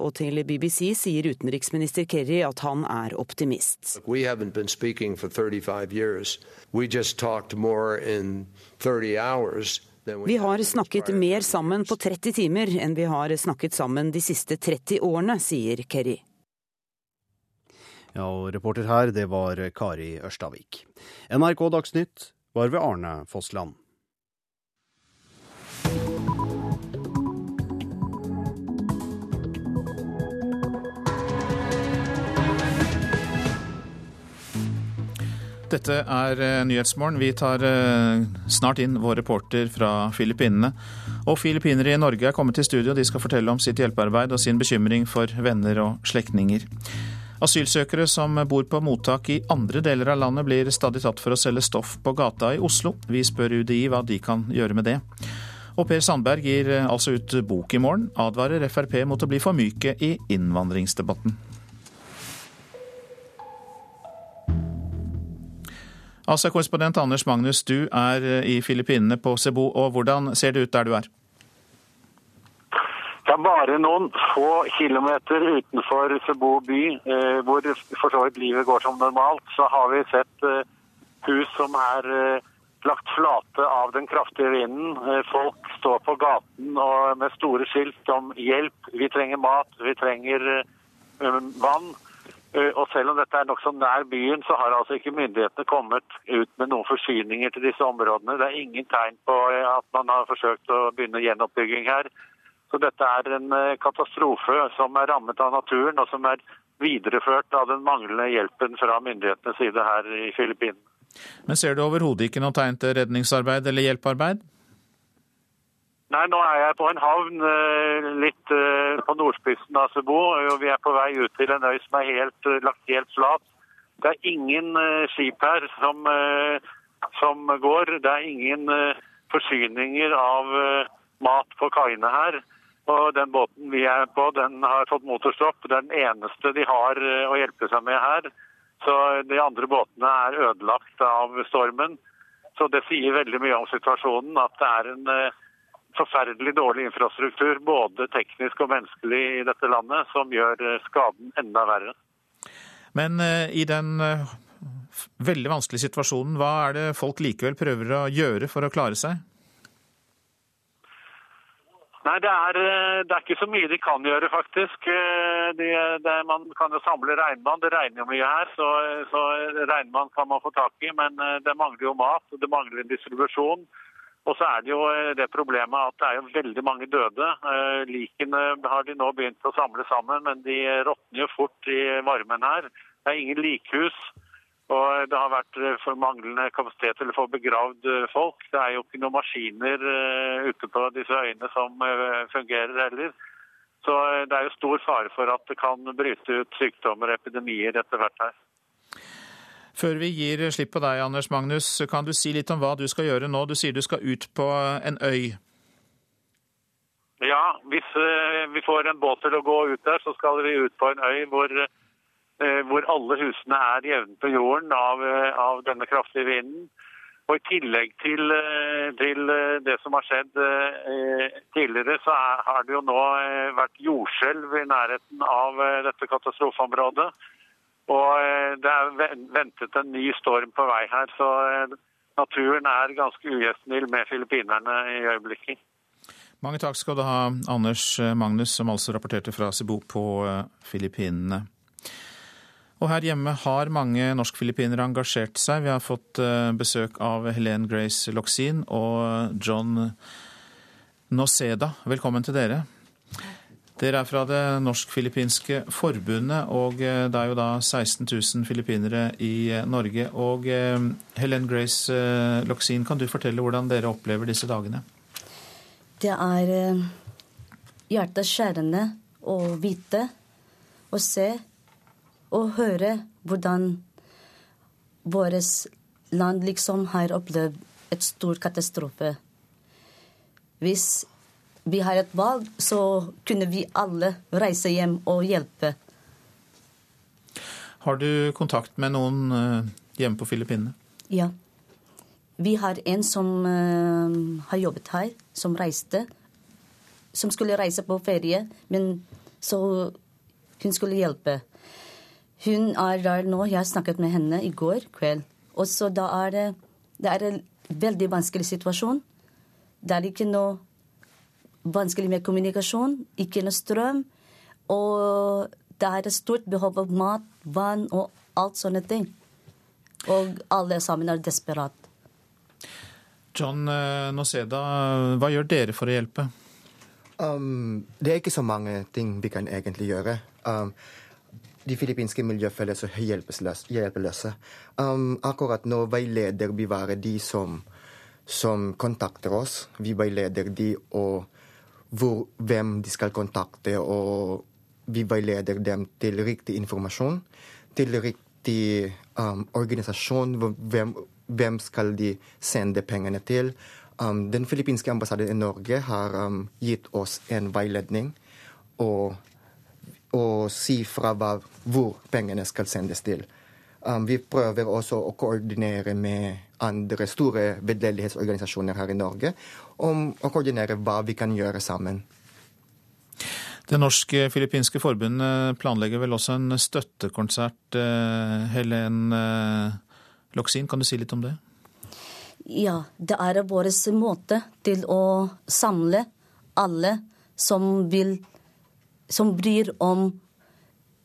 [SPEAKER 35] Og til BBC sier utenriksminister Kerry at han er optimist. Vi har snakket mer sammen på 30 timer enn vi har snakket sammen de siste 30 årene, sier Kerry.
[SPEAKER 33] Ja, og reporter her, det var Kari Ørstavik. NRK Dagsnytt var ved Arne Fossland.
[SPEAKER 1] Dette er eh, Nyhetsmorgen. Vi tar eh, snart inn vår reporter fra Filippinene. Og filippinere i Norge er kommet til studio. De skal fortelle om sitt hjelpearbeid og sin bekymring for venner og slektninger. Asylsøkere som bor på mottak i andre deler av landet, blir stadig tatt for å selge stoff på gata i Oslo. Vi spør UDI hva de kan gjøre med det. Og Per Sandberg gir eh, altså ut bok i morgen, advarer Frp mot å bli for myke i innvandringsdebatten. Asia-korrespondent Anders Magnus, du er eh, i Filippinene på Cebu. og Hvordan ser det ut der du er?
[SPEAKER 29] Det er bare noen få kilometer utenfor Cebu by, eh, hvor for så vidt livet går som normalt, så har vi sett eh, hus som er lagt flate av den kraftige vinden. Folk står på gaten med store skilt om hjelp. Vi trenger mat, vi trenger vann. Eh, og selv om dette er nokså nær byen, så har altså ikke myndighetene kommet ut med noen forsyninger til disse områdene. Det er ingen tegn på eh, at man har forsøkt å begynne gjenoppbygging her. Så dette er en eh, katastrofe som er rammet av naturen, og som er videreført av den manglende hjelpen fra myndighetenes side her i Filippinene.
[SPEAKER 1] Men ser du overhodet ikke noe tegn til redningsarbeid eller hjelpearbeid?
[SPEAKER 29] Nei, nå er jeg på en havn eh, litt eh, på nordspissen av Cebu. og Vi er på vei ut til en øy som er helt, eh, lagt helt flat. Det er ingen skip her som, som går. Det er ingen forsyninger av mat på kaiene her. Og den båten vi er på, den har fått motorstopp. Det er den eneste de har å hjelpe seg med her. Så de andre båtene er ødelagt av stormen. Så det sier veldig mye om situasjonen at det er en forferdelig dårlig infrastruktur, både teknisk og menneskelig i dette landet, som gjør eh, skaden enda verre.
[SPEAKER 1] Men eh, i den eh, veldig vanskelige situasjonen, hva er det folk likevel prøver å gjøre for å klare seg?
[SPEAKER 29] Nei, det er, det er ikke så mye de kan gjøre, faktisk. De, det, man kan jo samle regnvann. Det regner jo mye her, så, så regnvann kan man få tak i. Men det mangler jo mat, det mangler en distribusjon. Og så er det jo eh, det problemet at det er jo veldig mange døde. Eh, Likene har de nå begynt å samle sammen, men de råtner jo fort i varmen her. Det er ingen likhus. Og det har vært eh, for manglende kapasitet til å få begravd folk. Det er jo ikke noen maskiner ute på disse øyene som fungerer heller. Så det er jo stor fare for at det kan bryte ut sykdommer og epidemier etter hvert her.
[SPEAKER 1] Før vi gir slipp på deg, Anders Magnus, kan du si litt om hva du skal gjøre nå? Du sier du skal ut på en øy.
[SPEAKER 29] Ja, hvis eh, vi får en båt til å gå ut der, så skal vi ut på en øy hvor, eh, hvor alle husene er jevnt på jorden av, eh, av denne kraftige vinden. Og I tillegg til, til det som har skjedd tidligere, så har det jo nå vært jordskjelv i nærheten av dette katastrofeområdet. Og eh, det er ventet en ny storm på vei her, så eh, naturen er ganske ugjestmild med filippinerne i øyeblikket.
[SPEAKER 1] Mange takk skal du ha, Anders Magnus, som altså rapporterte fra Cebu på eh, Filippinene. Og her hjemme har mange norsk-filippinere engasjert seg. Vi har fått eh, besøk av Helene Grace Loxin og John Noseda. Velkommen til dere. Dere er fra det norsk-filippinske forbundet, og eh, det er jo da 16 000 filippinere i eh, Norge. Og Helen Grace Loxin, kan du fortelle hvordan dere opplever disse dagene?
[SPEAKER 36] Det er eh, hjerteskjærende å vite og se og høre hvordan vårt land liksom har opplevd et stor katastrofe. Hvis vi har et valg, så kunne vi alle reise hjem og hjelpe.
[SPEAKER 1] Har du kontakt med noen eh, hjemme på Filippinene?
[SPEAKER 36] Ja. Vi har en som eh, har jobbet her, som reiste. Som skulle reise på ferie, men så hun skulle hjelpe. Hun er der nå. Jeg har snakket med henne i går kveld. Og så da er det, det er en veldig vanskelig situasjon. Det er ikke noe vanskelig med kommunikasjon, ikke noe strøm. Og det er et stort behov for mat, vann og alt sånne ting. Og alle sammen er desperat.
[SPEAKER 1] John eh, Noseda, hva gjør dere for å hjelpe?
[SPEAKER 37] Um, det er ikke så mange ting vi kan egentlig gjøre. Um, de filippinske seg hjelpeløse. hjelpeløse. Um, akkurat nå veileder vi bare de som, som kontakter oss. Vi veileder de og hvor, hvem de skal kontakte, og vi veileder dem til riktig informasjon, til riktig um, organisasjon. Hvem, hvem skal de sende pengene til? Um, den filippinske ambassaden i Norge har um, gitt oss en veiledning og, og si fra hva, hvor pengene skal sendes til. Um, vi prøver også å koordinere med andre store veldedighetsorganisasjoner her i Norge om å koordinere hva vi kan gjøre sammen.
[SPEAKER 1] Det norsk-filippinske forbundet planlegger vel også en støttekonsert. eh, Helen Loxin, Loksin, kan du si litt om det?
[SPEAKER 36] Ja, det er vår måte til å samle alle som vil Som bryr om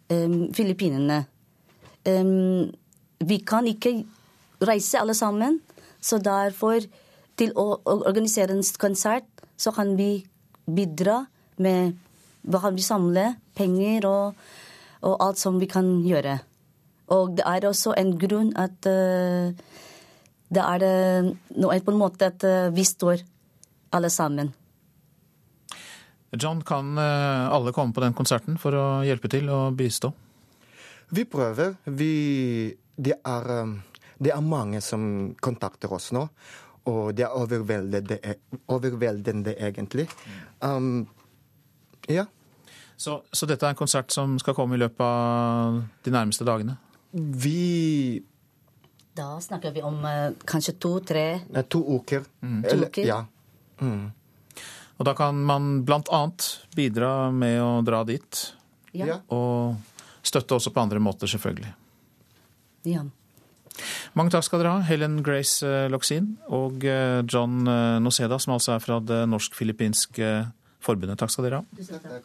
[SPEAKER 36] um, Filippinene. Um, vi kan ikke reise alle sammen, så derfor, til å organisere en konsert, så kan vi bidra med Hva kan vi samle? Penger og, og alt som vi kan gjøre. Og det er også en grunn at uh, det er noe på en måte at uh, vi står alle sammen.
[SPEAKER 1] John, kan alle komme på den konserten for å hjelpe til og bistå?
[SPEAKER 37] Vi prøver. Vi det er, um, det er mange som kontakter oss nå. Og det er overveldende, overveldende egentlig. Um, ja.
[SPEAKER 1] Så, så, dette er en konsert som skal komme i løpet av de nærmeste dagene?
[SPEAKER 37] Vi
[SPEAKER 36] Da snakker vi om uh, kanskje to-tre
[SPEAKER 37] To uker.
[SPEAKER 36] Mm. To uker?
[SPEAKER 37] Ja. Mm.
[SPEAKER 1] Og da kan man annet bidra med å dra dit.
[SPEAKER 36] Ja.
[SPEAKER 1] Og støtte også på andre måter, selvfølgelig.
[SPEAKER 36] Ja.
[SPEAKER 1] Mange takk skal dere ha, Helen Grace Loxin og eh, John Noseda, som altså er fra det norsk-filippinske forbundet. Takk skal dere ha.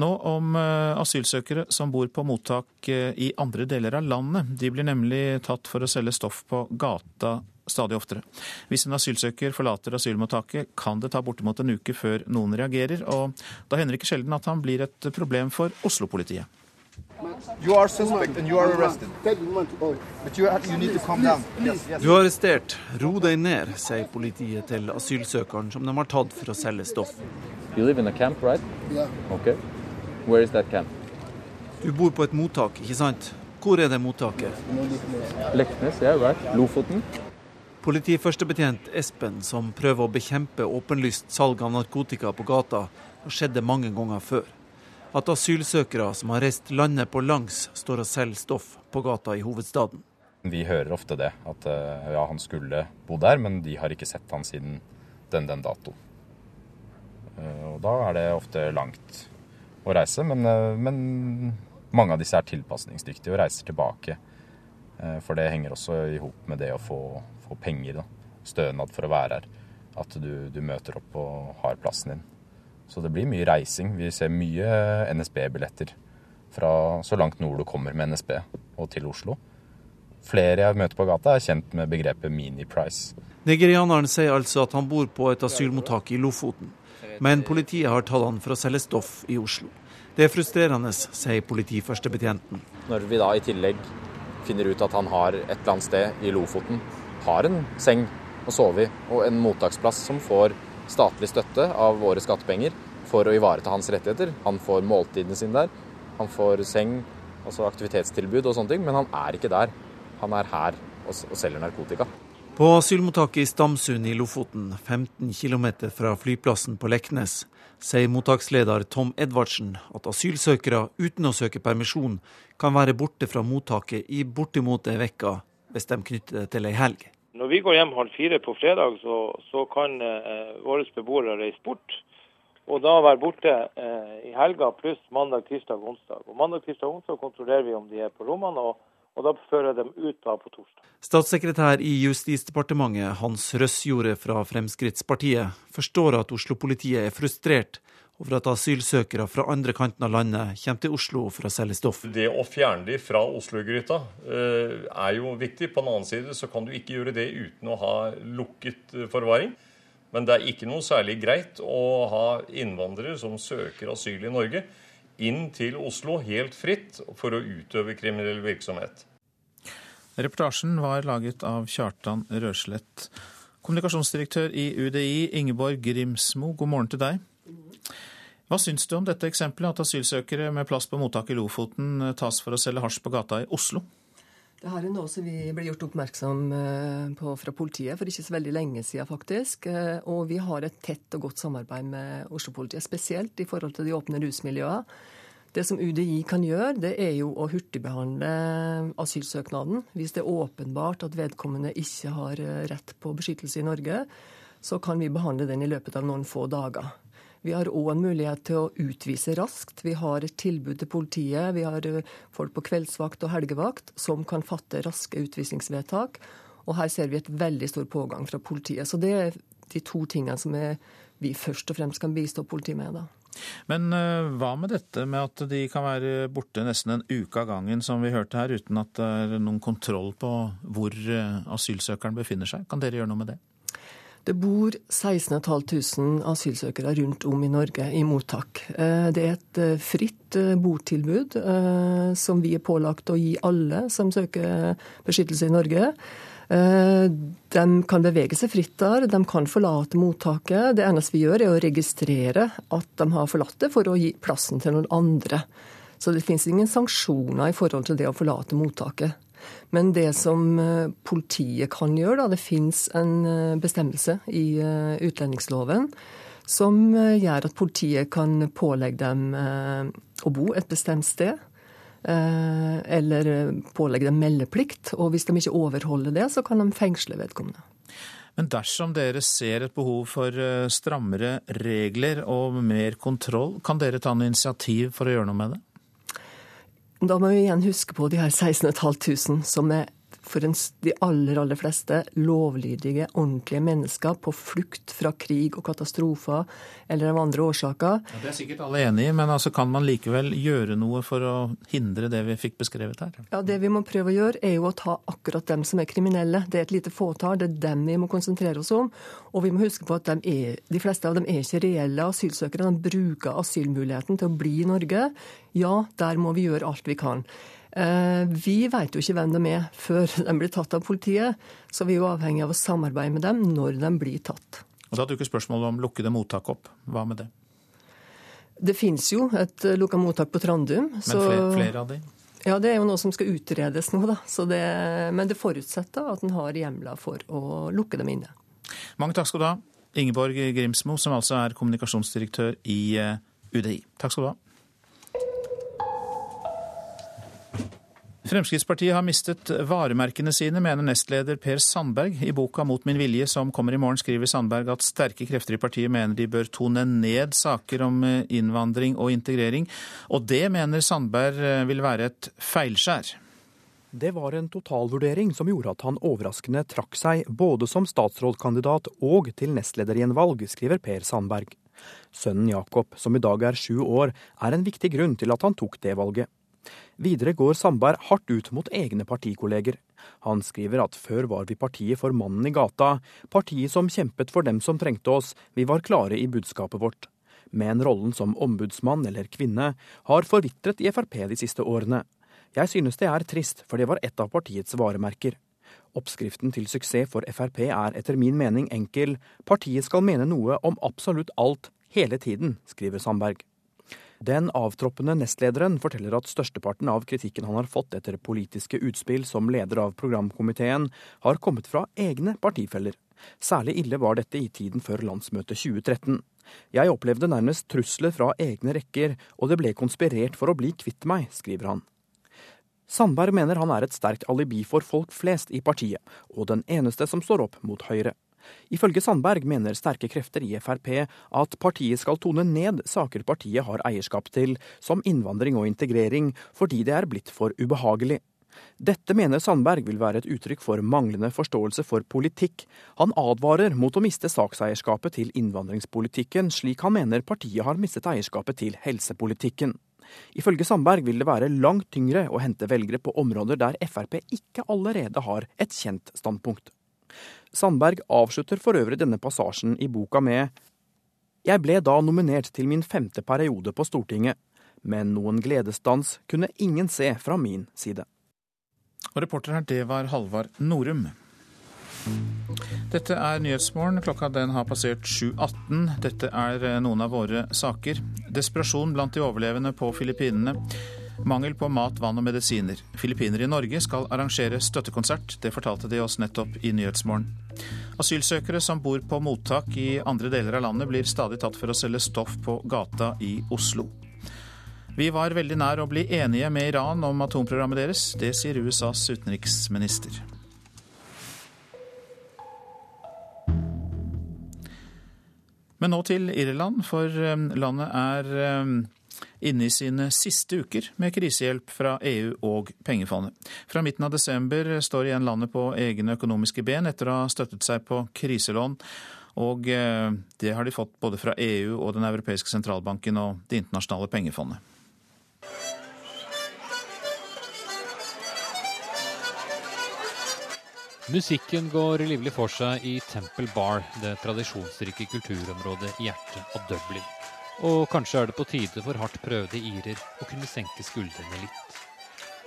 [SPEAKER 1] Nå om asylsøkere som bor på mottak i andre deler av landet. De blir nemlig tatt for å selge stoff på gata stadig oftere. Hvis en asylsøker forlater asylmottaket, kan det ta bortimot en uke før noen reagerer, og da hender det ikke sjelden at han blir et problem for Oslo-politiet.
[SPEAKER 38] Du er arrestert. Ro deg ned, sier politiet til asylsøkeren som de har tatt for å selge stoff.
[SPEAKER 39] Camp, right? okay.
[SPEAKER 38] Du bor på et mottak, ikke sant? Hvor er det mottaket?
[SPEAKER 39] Leknes, yeah, right. Lofoten.
[SPEAKER 38] Politiførstebetjent Espen, som prøver å bekjempe åpenlyst salg av narkotika på gata, har skjedd det mange ganger før. At asylsøkere som har reist landet på langs, står og selger stoff på gata i hovedstaden.
[SPEAKER 39] Vi hører ofte det, at eh, ja, han skulle bo der, men de har ikke sett han siden den den dato. Eh, og da er det ofte langt å reise, men, eh, men mange av disse er tilpasningsdyktige og reiser tilbake. For det henger også i hop med det å få, få penger, da. stønad for å være her. At du, du, møter opp og har plassen din. Så det blir mye reising. Vi ser mye NSB-billetter fra så langt nord du kommer med NSB og til Oslo. Flere jeg møter på gata er kjent med begrepet mini-price.
[SPEAKER 38] Nigerianeren sier altså at han bor på et asylmottak i Lofoten. Men politiet har tatt han for å selge stoff i Oslo. Det er frustrerende, sier politiførstebetjenten.
[SPEAKER 39] Når vi da i tillegg finner ut at han har et eller annet sted i Lofoten, har en seng å sove i og en mottaksplass som får statlig støtte av våre skattepenger for å ivareta hans rettigheter. Han får måltidene sine der, han får seng, altså aktivitetstilbud og sånne ting, men han er ikke der. Han er her og, selger narkotika.
[SPEAKER 38] På asylmottaket i Stamsund i Lofoten, 15 km fra flyplassen på Leknes, sier mottaksleder Tom Edvardsen at asylsøkere uten å søke permisjon kan være borte fra mottaket i bortimot ei uke hvis de knytter det til ei helg.
[SPEAKER 40] Når vi går hjem halv fire på fredag, så, så kan eh, våre beboere reise bort. Og da være borte eh, i helga pluss mandag, tirsdag og onsdag. Og Mandag, tirsdag og onsdag kontrollerer vi om de er på rommene, og, og da fører jeg dem ut da på torsdag.
[SPEAKER 38] Statssekretær i Justisdepartementet Hans Røsjorde fra Fremskrittspartiet forstår at Oslo-politiet er frustrert over at asylsøkere fra andre kanten av landet kommer til Oslo for å selge stoff.
[SPEAKER 41] Det å fjerne de fra Oslo-gryta eh, er jo viktig. På den annen side så kan du ikke gjøre det uten å ha lukket eh, forvaring. Men det er ikke noe særlig greit å ha innvandrere som søker asyl i Norge, inn til Oslo helt fritt for å utøve kriminell virksomhet.
[SPEAKER 1] Reportasjen var laget av Kjartan Røslett. Kommunikasjonsdirektør i UDI, Ingeborg Grimsmo, god morgen til deg. Hva syns du om dette eksempelet, at asylsøkere med plass på mottak i Lofoten eh, tas for å selge hasj på gata i Oslo?
[SPEAKER 42] Det her er noe som vi ble gjort oppmerksom eh, på fra politiet for ikke så veldig lenge siden, faktisk. Eh, og vi har et tett og godt samarbeid med Oslo-politiet, spesielt i forhold til de åpne rusmiljøene. Det som UDI kan gjøre, det er jo å hurtigbehandle asylsøknaden. Hvis det er åpenbart at vedkommende ikke har rett på beskyttelse i Norge, så kan vi behandle den i løpet av noen få dager. Vi har òg en mulighet til å utvise raskt. Vi har et tilbud til politiet. Vi har eh, folk på kveldsvakt og helgevakt som kan fatte raske utvisningsvedtak. Og her ser vi et veldig stor pågang fra politiet. Så det er de to tingene som vi først og fremst kan bistå politiet med. da.
[SPEAKER 1] Men uh, hva med dette med at de kan være borte nesten en uke av gangen, som vi hørte her, uten at det er noen kontroll på hvor uh, asylsøkeren befinner seg? Kan dere gjøre noe med det?
[SPEAKER 42] Det bor 16 500 asylsøkere rundt om i Norge i mottak. Eh, det er et eh, fritt eh, botilbud som vi er pålagt å gi alle som søker beskyttelse i Norge. De kan bevege seg fritt der, de kan forlate mottaket. Det eneste vi gjør, er å registrere at de har forlatt det, for å gi plassen til noen andre. Så det finnes ingen sanksjoner i forhold til det å forlate mottaket. Men det som eh, politiet kan gjøre, da, det finnes en eh, bestemmelse i eh, utlendingsloven som gjør at politiet kan pålegge dem å bo et bestemt sted. Eller pålegge dem meldeplikt. Og hvis de ikke overholder det, så kan de fengsle vedkommende.
[SPEAKER 1] Men dersom dere ser et behov for strammere regler og mer kontroll, kan dere ta noe initiativ for å gjøre noe med det?
[SPEAKER 42] Da må vi igjen huske på de her 16 500 som er for de aller, aller fleste lovlydige, ordentlige mennesker på flukt fra krig og katastrofer eller av andre årsaker.
[SPEAKER 1] Ja, det er sikkert alle enig i, men altså, kan man likevel gjøre noe for å hindre det vi fikk beskrevet her?
[SPEAKER 42] Ja, Det vi må prøve å gjøre, er jo å ta akkurat dem som er kriminelle. Det er et lite fåtall, det er dem vi må konsentrere oss om. Og vi må huske på at de, er, de fleste av dem er ikke reelle asylsøkere. De bruker asylmuligheten til å bli i Norge. Ja, der må vi gjøre alt vi kan. Eh, vi vet jo ikke hvem de er før de blir tatt av politiet, så vi er jo avhengig av å samarbeide med dem når de blir tatt.
[SPEAKER 1] Og Da dukker spørsmålet om lukkede mottak opp. Hva med det?
[SPEAKER 42] Det finnes jo et eh, lukka mottak på Trandum.
[SPEAKER 1] Men så... flere, flere, av de?
[SPEAKER 42] Ja, Det er jo noe som skal utredes nå, da. Det... men det forutsetter at en har hjemler for å lukke dem inne.
[SPEAKER 1] Mange takk skal du ha. Ingeborg Grimsmo, som altså er kommunikasjonsdirektør i eh, UDI. Takk skal du ha. Fremskrittspartiet har mistet varemerkene sine, mener nestleder Per Sandberg. I boka Mot min vilje som kommer i morgen, skriver Sandberg at sterke krefter i partiet mener de bør tone ned saker om eh, innvandring og integrering. Og det mener Sandberg eh, vil være et feilskjær.
[SPEAKER 43] Det var en totalvurdering som gjorde at han overraskende trakk seg både som statsrådkandidat og til nestleder i en valg, skriver Per Sandberg. Sønnen Jakob, som i dag er sju år, er en viktig grunn til at han tok det valget. Videre går Sandberg hardt ut mot egne partikolleger. Han skriver at før var vi partiet for mannen i gata, partiet som kjempet for dem som trengte oss, vi var klare i budskapet vårt. Men rollen som ombudsmann eller kvinne har forvitret i Frp de siste årene. Jeg synes det er trist, for det var et av partiets varemerker. Oppskriften til suksess for Frp er etter min mening enkel. Partiet skal mene noe om absolutt alt, hele tiden, skriver Sandberg. Den avtroppende nestlederen forteller at størsteparten av kritikken han har fått etter politiske utspill som leder av programkomiteen, har kommet fra egne partifeller. Særlig ille var dette i tiden før landsmøtet 2013. Jeg opplevde nærmest trusler fra egne rekker, og det ble konspirert for å bli kvitt meg, skriver han. Sandberg mener han er et sterkt alibi for folk flest i partiet, og den eneste som står opp mot Høyre. Ifølge Sandberg mener sterke krefter i Frp at partiet skal tone ned saker partiet har eierskap til, som innvandring og integrering, fordi det er blitt for ubehagelig. Dette mener Sandberg vil være et uttrykk for manglende forståelse for politikk. Han advarer mot å miste sakseierskapet til innvandringspolitikken, slik han mener partiet har mistet eierskapet til helsepolitikken. Ifølge Sandberg vil det være langt tyngre å hente velgere på områder der Frp ikke allerede har et kjent standpunkt. Sandberg avslutter for øvrig denne passasjen i boka med Jeg ble da nominert til min femte periode på Stortinget, men noen gledesdans kunne ingen se fra min side.
[SPEAKER 1] Og reporter her, det var Halvard Norum. Dette er Nyhetsmorgen. Klokka den har passert 7.18. Dette er eh, noen av våre saker. Desperasjon blant de overlevende på Filippinene. Mangel på mat, vann og medisiner. Filippinere i Norge skal arrangere støttekonsert. Det fortalte de oss nettopp i Nyhetsmorgen. Asylsøkere som bor på mottak i andre deler av landet, blir stadig tatt for å selge stoff på gata i Oslo. Vi var veldig nær å bli enige med Iran om atomprogrammet deres. Det sier USAs utenriksminister. Men nå til Irland, for eh, landet er eh, inne i sine siste uker med krisehjelp fra EU og pengefondet. Fra midten av desember står igjen landet på egne økonomiske ben etter å ha støttet seg på kriselån. Og eh, det har de fått både fra EU og Den europeiske sentralbanken og Det internasjonale pengefondet.
[SPEAKER 44] Musikken går livlig for seg i Temple Bar, det tradisjonsrike kulturområdet i hjertet av Dublin. Og kanskje er det på tide for hardt prøvde irer å kunne senke skuldrene litt.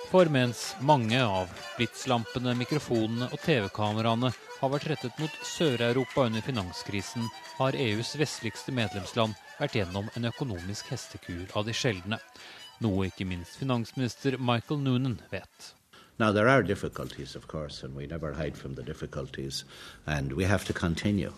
[SPEAKER 44] For mens mange av blitslampene, mikrofonene og TV-kameraene har vært rettet mot Sør-Europa under finanskrisen, har EUs vestligste medlemsland vært gjennom en økonomisk hestekur av de sjeldne. Noe ikke minst finansminister Michael Noonan vet.
[SPEAKER 45] Now, there are difficulties, of course, and we never hide from the difficulties, and we have to continue.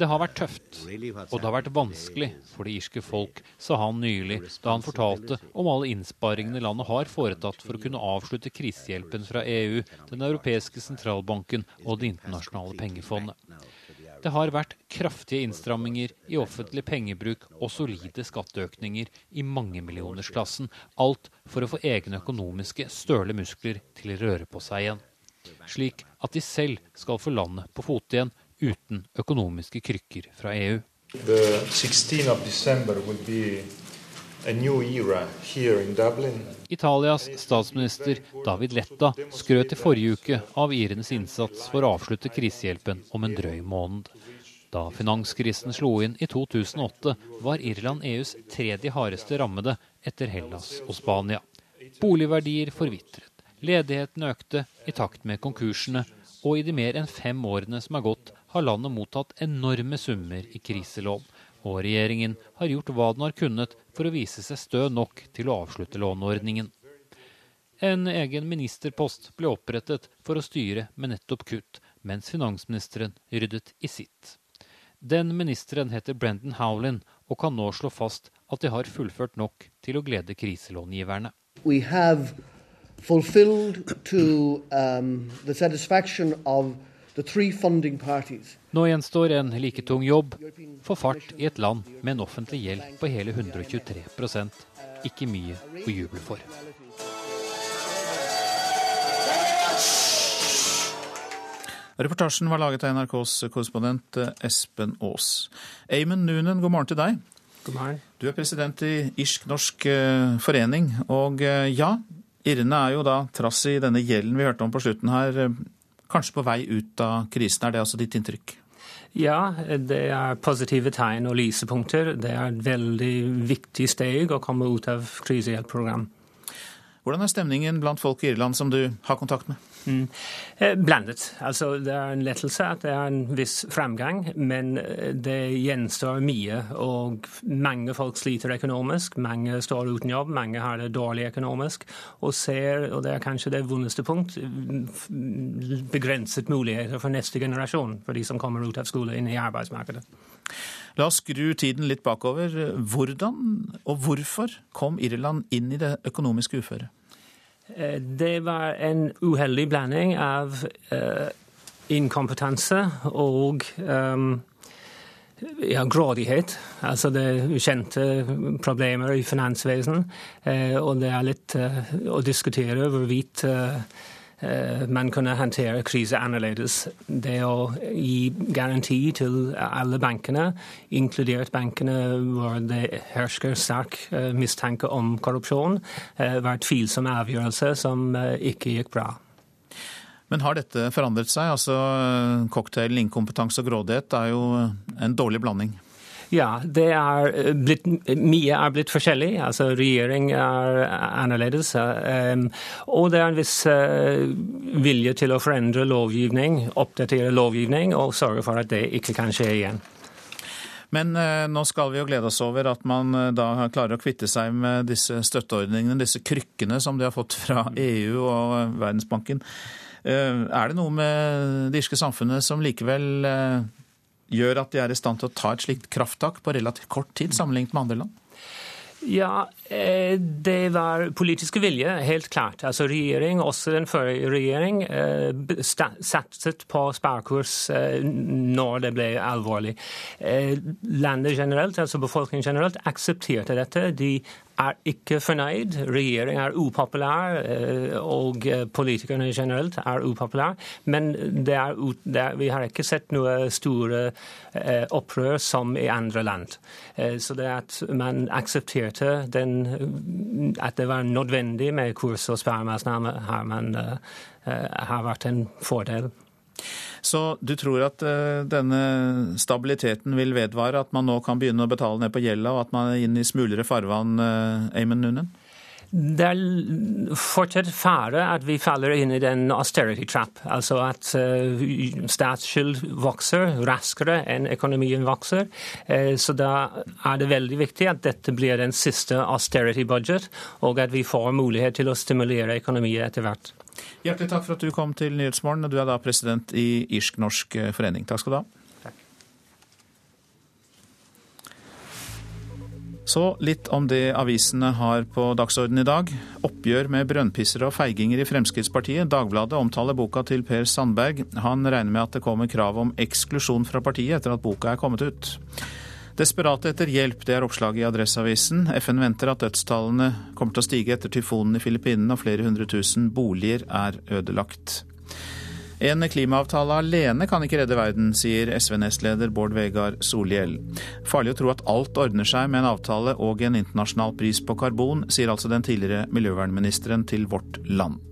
[SPEAKER 44] Det har vært tøft, og det har vært vanskelig for det irske folk, sa han nylig da han fortalte om alle innsparingene landet har foretatt for å kunne avslutte krisehjelpen fra EU, Den europeiske sentralbanken og Det internasjonale pengefondet. Det har vært kraftige innstramminger i offentlig pengebruk og solide skatteøkninger i mangemillionersklassen. Alt for å få egne økonomiske støle muskler til å røre på seg igjen. Slik at de selv skal få landet på fote igjen uten økonomiske krykker fra EU.
[SPEAKER 46] The 16th of December will be a new era here in Dublin.
[SPEAKER 44] Italias statsminister David Letta skrøt i forrige uke av irenes innsats for å avslutte krisehjelpen om en drøy måned. Da finanskrisen slo inn i 2008, var Irland EUs tredje hardeste rammede etter Hellas og Spania. Boligverdier forvitret, ledigheten økte i takt med konkursene, og i de mer enn fem årene som er gått, har landet mottatt enorme summer i kriselån. Og regjeringen har gjort hva den har kunnet for å vise seg stø nok til å avslutte låneordningen. En egen ministerpost ble opprettet for å styre med nettopp kutt, mens finansministeren ryddet i sitt. Den ministeren heter Brendan Howlin og kan nå slå fast at de har fullført nok til å glede kriselångiverne.
[SPEAKER 47] We have fulfilled to um, the satisfaction of
[SPEAKER 44] Nå gjenstår en like tung jobb få fart i et land med en offentlig gjeld på hele 123% Ikke mye å juble for.
[SPEAKER 1] Reportasjen var laget av NRKs korrespondent eh, Espen Aas. Eamon Noonan, god morgen til deg.
[SPEAKER 48] God morgen.
[SPEAKER 1] Du er president i Irsk-norsk eh, forening. Og eh, ja, Irne er jo da, trass i denne gjelden vi hørte om på slutten her, kanskje på vei ut av krisen. Er det altså ditt inntrykk?
[SPEAKER 48] Ja, det er positive tegn og lysepunkter. Det er et veldig viktig steg å komme ut av krisehjelpprogram.
[SPEAKER 1] Hvordan er stemningen blant folk i Irland som du har kontakt med?
[SPEAKER 48] Mm. Eh, blandet. Altså, det er en lettelse at det er en viss fremgang, men eh, det gjenstår mye. Og mange folk sliter økonomisk, mange står uten jobb, mange har det dårlig økonomisk. Og ser, og det er kanskje det vondeste punkt, begrenset muligheter for neste generasjon, for de som kommer ut av skole inn i arbeidsmarkedet.
[SPEAKER 1] La oss skru tiden litt bakover. Hvordan og hvorfor kom Irland inn i det økonomiske uføret?
[SPEAKER 48] Eh, det var en uheldig blanding av uh, inkompetanse og um, ja, grådighet. Altså det er ukjente problemer i finansvesenet. Uh, og det er litt uh, å diskutere hvorvidt Eh, man kunne håndtere krise annerledes. Det å gi garanti til alle bankene, inkludert bankene hvor det hersker sterk eh, mistanke om korrupsjon, eh, var tvilsom avgjørelse som ikke gikk bra.
[SPEAKER 1] Men har dette forandret seg? Altså Cocktailen inkompetanse og grådighet er jo en dårlig blanding.
[SPEAKER 48] Ja, det er eh, blitt, mye er blitt forskjellig. Altså Regjering er annerledes. Um, og det er en viss uh, vilje til å forandre lovgivning, oppdatere lovgivning og sørge for at det ikke kan skje igjen.
[SPEAKER 1] Men eh, nå skal vi jo glede oss over at man eh, da klarer å kvitte seg med disse støtteordningene, disse krykkene som de har fått fra EU og Verdensbanken. Eh, er det noe med det irske samfunnet som likevel eh, gjør at de er i stand til å ta et slikt krafttak på relativt kort tid sammenlignet med andre land?
[SPEAKER 48] Ja, eh, det var politiske vilje, helt klart. Altså Regjering, også den forrige regjering, eh, satset på sparkurs eh, når det ble alvorlig. Landet generelt, altså befolkningen generelt, aksepterte dette. De er ikke fornøyd. Regjeringen er upopulær, eh, og politikerne generelt er upopulære. Men er, er, vi har ikke sett noe store eh, opprør som i andre land. Eh, så det at man aksepterte den, at det var nødvendig med kurs- og sparemaßnahmen, har, har vært en fordel.
[SPEAKER 1] Så du tror at uh, denne stabiliteten vil vedvare, at man nå kan begynne å betale ned på gjelda, og at man er inne i smulere farvann, uh, Eamon Nunen?
[SPEAKER 48] Det er fortsatt fare at vi faller inn i den austerity trap, altså at uh, statsskyld vokser raskere enn økonomien vokser. Uh, så da er det veldig viktig at dette blir den siste austerity budget, og at vi får mulighet til å stimulere økonomien etter hvert.
[SPEAKER 1] Hjertelig takk for at du kom til Nyhetsmorgen. Du er da president i Irsk-norsk forening. Takk skal du ha. Så litt om det avisene har på dagsordenen i dag. Oppgjør med brønnpissere og feiginger i Fremskrittspartiet. Dagbladet omtaler boka til Per Sandberg. Han regner med at det kommer krav om eksklusjon fra partiet etter at boka er kommet ut. Desperate etter hjelp, det er oppslaget i Adresseavisen. FN venter at dødstallene kommer til å stige etter tyfonen i Filippinene, og flere hundre tusen boliger er ødelagt. En klimaavtale alene kan ikke redde verden, sier SV-nestleder Bård Vegar Solhjell. Farlig å tro at alt ordner seg med en avtale og en internasjonal pris på karbon, sier altså den tidligere miljøvernministeren til Vårt Land.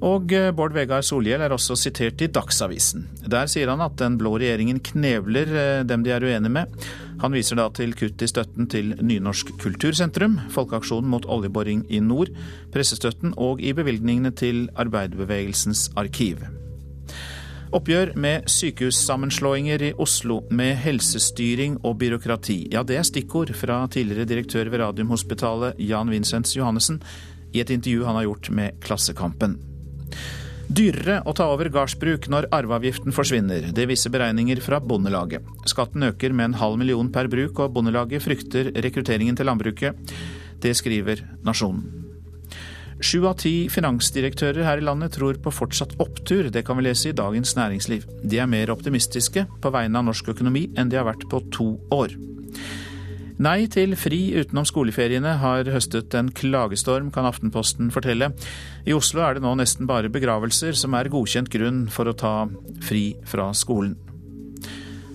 [SPEAKER 1] Og eh, Bård Vegar Solhjell er også sitert i Dagsavisen. Der sier han at den blå regjeringen knevler eh, dem de er uenige med. Han viser da til kutt i støtten til Nynorsk kultursentrum, Folkeaksjonen mot oljeboring i nord, pressestøtten og i bevilgningene til arbeiderbevegelsens arkiv. Oppgjør med sykehussammenslåinger i Oslo med helsestyring og byråkrati. Ja, det er stikkord fra tidligere direktør ved Radiumhospitalet Jan Vincents Johannessen i et intervju han har gjort med Klassekampen. Dyrere å ta over gardsbruk når arveavgiften forsvinner. Det viser beregninger fra Bondelaget. Skatten øker med en halv million per bruk, og Bondelaget frykter rekrutteringen til landbruket. Det skriver Nasjonen. Sju av ti finansdirektører her i landet tror på fortsatt opptur, det kan vi lese i Dagens Næringsliv. De er mer optimistiske på vegne av norsk økonomi enn de har vært på to år. Nei til fri utenom skoleferiene har høstet en klagestorm, kan Aftenposten fortelle. I Oslo er det nå nesten bare begravelser som er godkjent grunn for å ta fri fra skolen.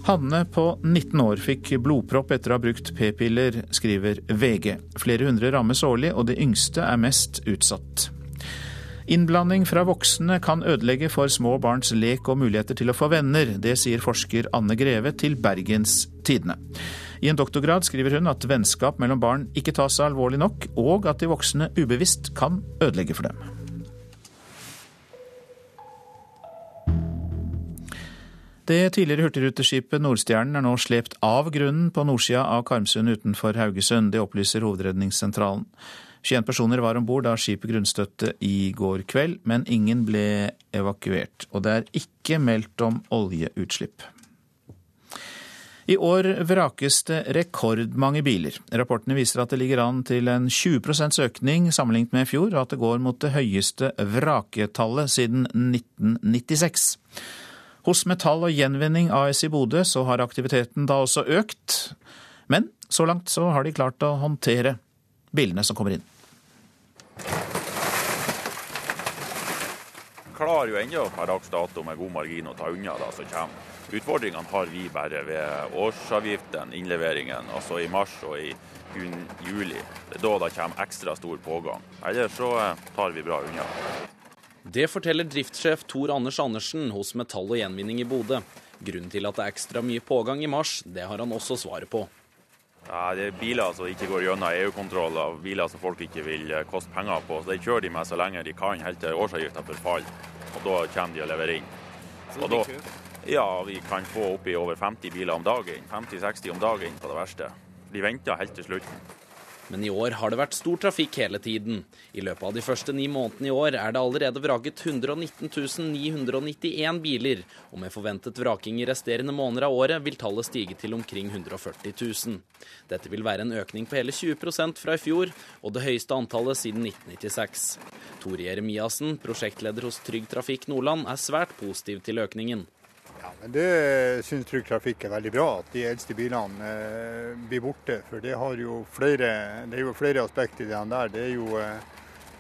[SPEAKER 1] Hanne på 19 år fikk blodpropp etter å ha brukt p-piller, skriver VG. Flere hundre rammes årlig, og de yngste er mest utsatt. Innblanding fra voksne kan ødelegge for små barns lek og muligheter til å få venner. Det sier forsker Anne Greve til Bergens Tidende. I en doktorgrad skriver hun at vennskap mellom barn ikke tas alvorlig nok, og at de voksne ubevisst kan ødelegge for dem. Det tidligere hurtigruteskipet Nordstjernen er nå slept av grunnen på nordsida av Karmsund utenfor Haugesund. Det opplyser Hovedredningssentralen. 21 personer var om bord da skipet grunnstøtte i går kveld, men ingen ble evakuert. Og det er ikke meldt om oljeutslipp. I år vrakes det rekordmange biler. Rapportene viser at det ligger an til en 20% økning sammenlignet med i fjor, og at det går mot det høyeste vraketallet siden 1996. Hos Metall og Gjenvinning AS i Bodø så har aktiviteten da også økt, men så langt så har de klart å håndtere bilene som kommer inn.
[SPEAKER 49] Klarer jo ennå per dags dato med god margin å ta unna det som kommer. Utfordringene har vi bare ved årsavgiften, innleveringen, altså i mars og i juli. Det er da det kommer ekstra stor pågang. Ellers så eh, tar vi bra unna.
[SPEAKER 50] Det forteller driftssjef Tor Anders Andersen hos Metall og Gjenvinning i Bodø. Grunnen til at det er ekstra mye pågang i mars, det har han også svaret på.
[SPEAKER 49] Ja, det er biler som ikke går gjennom EU-kontroll, av biler som folk ikke vil eh, koste penger på. Så De kjører de med så lenge de kan, helt til årsavgiften forfaller. Og da kommer de og leverer inn. Og da, ja, vi kan få oppi over 50 biler om dagen. 50-60 om dagen på det verste. De venter helt til slutten.
[SPEAKER 50] Men i år har det vært stor trafikk hele tiden. I løpet av de første ni månedene i år er det allerede vraket 119 991 biler, og med forventet vraking i resterende måneder av året vil tallet stige til omkring 140 000. Dette vil være en økning på hele 20% fra i fjor, og det høyeste antallet siden 1996. Tore Jeremiassen, prosjektleder hos Trygg Trafikk Nordland, er svært positiv til økningen.
[SPEAKER 51] Ja, men Det syns Trygg Trafikk er veldig bra, at de eldste bilene eh, blir borte. For det, jo flere, det, er jo flere aspekter i det der. Det er jo eh,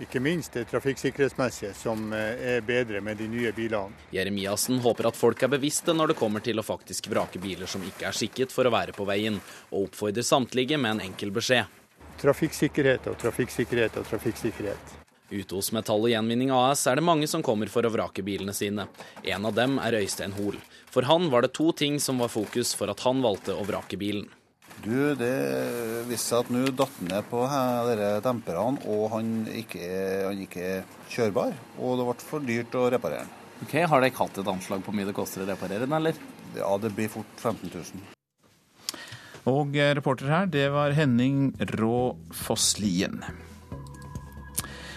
[SPEAKER 51] ikke minst det trafikksikkerhetsmessige som eh, er bedre med de nye bilene.
[SPEAKER 50] Jeremiassen håper at folk er bevisste når det kommer til å faktisk vrake biler som ikke er skikket for å være på veien, og oppfordrer samtlige med en enkel beskjed.
[SPEAKER 51] Trafikksikkerhet og trafikksikkerhet og trafikksikkerhet.
[SPEAKER 50] Ute hos Metall og Gjenvinning AS er det mange som kommer for å vrake bilene sine. En av dem er Øystein Hoel. For han var det to ting som var fokus for at han valgte å vrake bilen.
[SPEAKER 52] Du, Det viste seg at nå datt han ned på disse demperne, og han ikke, han ikke er kjørbar. Og det ble for dyrt å reparere den.
[SPEAKER 50] Ok, Har dere hatt et anslag på hvor mye det koster å reparere den, eller?
[SPEAKER 52] Ja, det blir fort 15 000.
[SPEAKER 1] Og reporter her, det var Henning Rå Fosslien.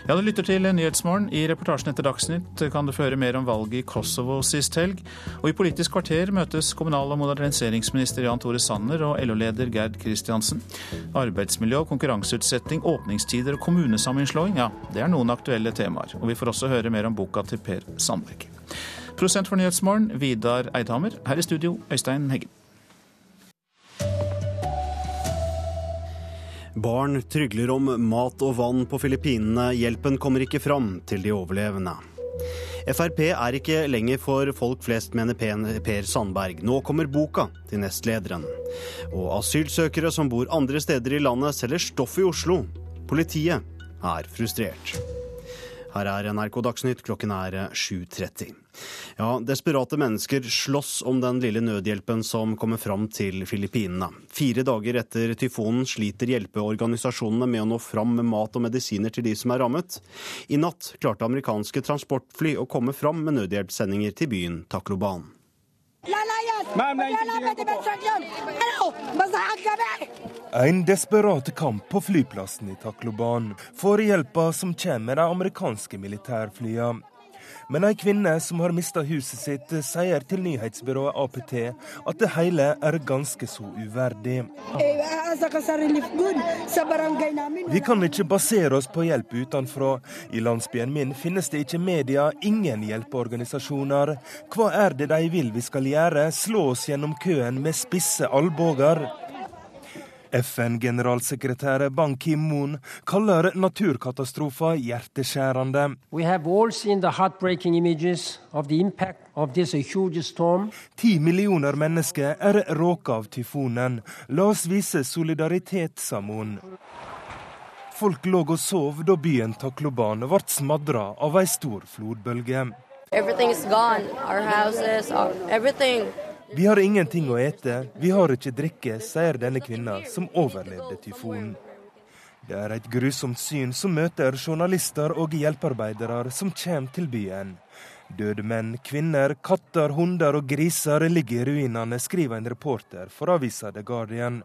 [SPEAKER 1] Ja, Du lytter til Nyhetsmorgen. I reportasjen etter Dagsnytt kan du føre mer om valget i Kosovo sist helg. Og i Politisk kvarter møtes kommunal- og moderniseringsminister Jan Tore Sanner og LO-leder Gerd Kristiansen. Arbeidsmiljø, konkurranseutsetting, åpningstider og kommunesammenslåing, ja, det er noen aktuelle temaer. Og vi får også høre mer om boka til Per Sandberg. Prosent for Nyhetsmorgen, Vidar Eidhammer. Her i studio, Øystein Heggen.
[SPEAKER 33] Barn trygler om mat og vann på Filippinene. Hjelpen kommer ikke fram til de overlevende. Frp er ikke lenger for folk flest, mener Per Sandberg. Nå kommer boka til nestlederen. Og asylsøkere som bor andre steder i landet, selger stoff i Oslo. Politiet er frustrert. Her er NRK Dagsnytt, klokken er 7.30. Ja, desperate mennesker slåss om den lille nødhjelpen som kommer fram til Filippinene. Fire dager etter tyfonen sliter hjelpeorganisasjonene med å nå fram med mat og medisiner til de som er rammet. I natt klarte amerikanske transportfly å komme fram med nødhjelpssendinger til byen Takloban.
[SPEAKER 4] En desperat kamp på flyplassen i Takloban for hjelpa som kommer de amerikanske militærflyene. Men ei kvinne som har mista huset sitt, sier til nyhetsbyrået APT at det hele er ganske så uverdig. Vi kan ikke basere oss på hjelp utenfra. I landsbyen min finnes det ikke media, ingen hjelpeorganisasjoner. Hva er det de vil vi skal gjøre? Slå oss gjennom køen med spisse albuer? FN-generalsekretær Ban Ki-moon kaller naturkatastrofer hjerteskjærende. Ti millioner mennesker er råka av tyfonen. La oss vise solidaritet, sa Moon. Folk lå og sov da byen Takloban ble smadra av ei stor flodbølge.
[SPEAKER 53] Everything is gone. Our houses, our, everything.
[SPEAKER 4] Vi har ingenting å ete, vi har ikke drikke, sier denne kvinna som overlevde tyfonen. Det er et grusomt syn som møter journalister og hjelpearbeidere som kommer til byen. Døde menn, kvinner, katter, hunder og griser ligger i ruinene, skriver en reporter for avisa The Guardian.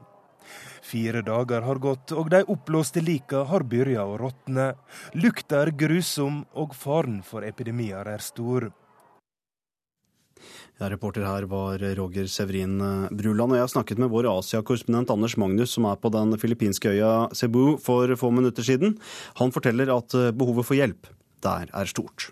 [SPEAKER 4] Fire dager har gått, og de oppblåste lika har begynt å råtne. Lukta er grusom, og faren for epidemier er stor.
[SPEAKER 33] Ja, reporter her var Roger Severin Bruland, og jeg har snakket med vår Asia-korrespondent Anders Magnus, som er på den filippinske øya Cebu for få minutter siden. Han forteller at behovet for hjelp der er stort.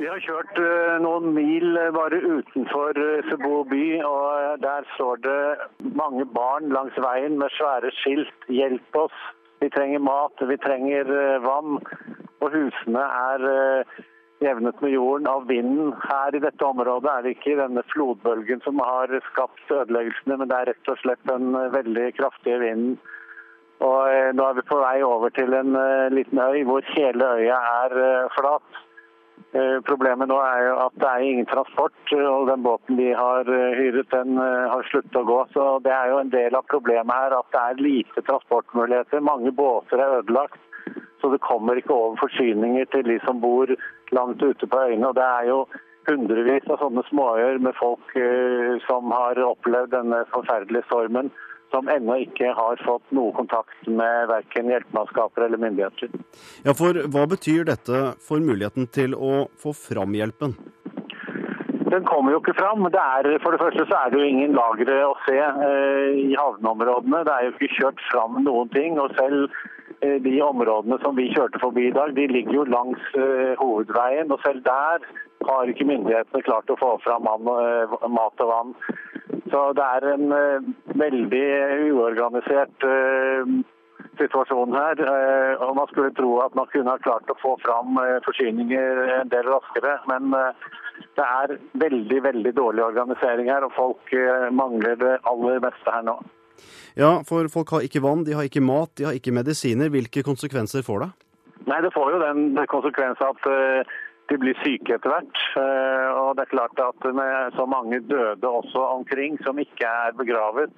[SPEAKER 29] Vi har kjørt noen mil bare utenfor Cebu by, og der står det mange barn langs veien med svære skilt 'Hjelp oss'. Vi trenger mat, vi trenger vann. Og husene er jevnet med jorden av vinden. Her i dette området er det ikke denne flodbølgen som har skapt ødeleggelsene, men det er rett og slett den veldig kraftige vinden. Og Nå er vi på vei over til en liten øy hvor hele øya er flat. Problemet nå er jo at det er ingen transport, og den båten de har hyret, den har sluttet å gå. Så Det er jo en del av problemet her at det er lite transportmuligheter. Mange båter er ødelagt. Så det kommer ikke over forsyninger til de som bor langt ute på øyene. Og det er jo hundrevis av sånne småøyer med folk som har opplevd denne forferdelige stormen, som ennå ikke har fått noe kontakt med verken hjelpemannskaper eller myndigheter.
[SPEAKER 33] Ja, for Hva betyr dette for muligheten til å få fram hjelpen?
[SPEAKER 29] Den kommer jo ikke fram. Det er, for det første så er det jo ingen lagre å se eh, i havneområdene. Det er jo ikke kjørt fram noen ting. og selv de områdene som vi kjørte forbi i dag, de ligger jo langs uh, hovedveien. og Selv der har ikke myndighetene klart å få fram uh, mat og vann. Så det er en veldig uorganisert situasjon her. og Man skulle tro at man kunne ha klart å få fram forsyninger en del raskere. Men det er veldig, veldig dårlig organisering her, og folk mangler det aller meste her nå.
[SPEAKER 33] Ja, for folk har ikke vann, de har ikke mat, de har ikke medisiner. Hvilke konsekvenser får det?
[SPEAKER 29] Nei, Det får jo den konsekvensen at de blir syke etter hvert. Og det er klart at med så mange døde også omkring som ikke er begravet,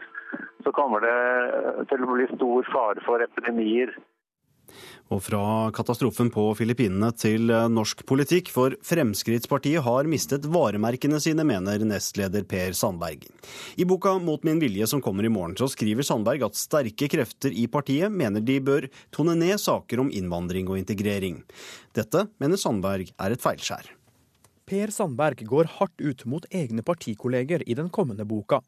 [SPEAKER 29] så kommer det til å bli stor fare for epidemier.
[SPEAKER 33] Og fra katastrofen på Filippinene til norsk politikk, for Fremskrittspartiet har mistet varemerkene sine, mener nestleder Per Sandberg. I boka Mot min vilje som kommer i morgen, så skriver Sandberg at sterke krefter i partiet mener de bør tone ned saker om innvandring og integrering. Dette mener Sandberg er et feilskjær.
[SPEAKER 43] Per Sandberg går hardt ut mot egne partikolleger i den kommende boka.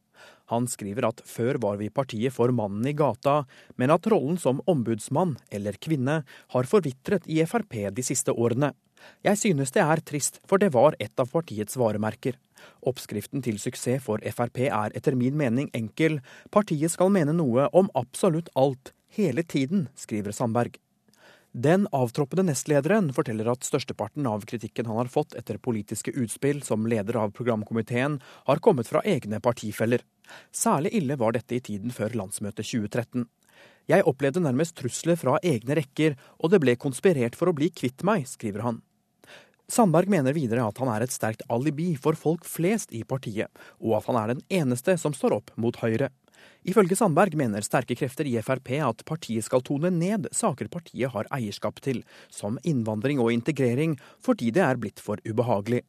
[SPEAKER 43] Han skriver at før var vi partiet for mannen i gata, men at rollen som ombudsmann eller kvinne har forvitret i Frp de siste årene. Jeg synes det er trist, for det var et av partiets varemerker. Oppskriften til suksess for Frp er etter min mening enkel. Partiet skal mene noe om absolutt alt, hele tiden, skriver Sandberg. Den avtroppende nestlederen forteller at størsteparten av kritikken han har fått etter politiske utspill som leder av programkomiteen, har kommet fra egne partifeller. Særlig ille var dette i tiden før landsmøtet 2013. Jeg opplevde nærmest trusler fra egne rekker, og det ble konspirert for å bli kvitt meg, skriver han. Sandberg mener videre at han er et sterkt alibi for folk flest i partiet, og at han er den eneste som står opp mot Høyre. Ifølge Sandberg mener sterke krefter i Frp at partiet skal tone ned saker partiet har eierskap til, som innvandring og integrering, fordi det er blitt for ubehagelig.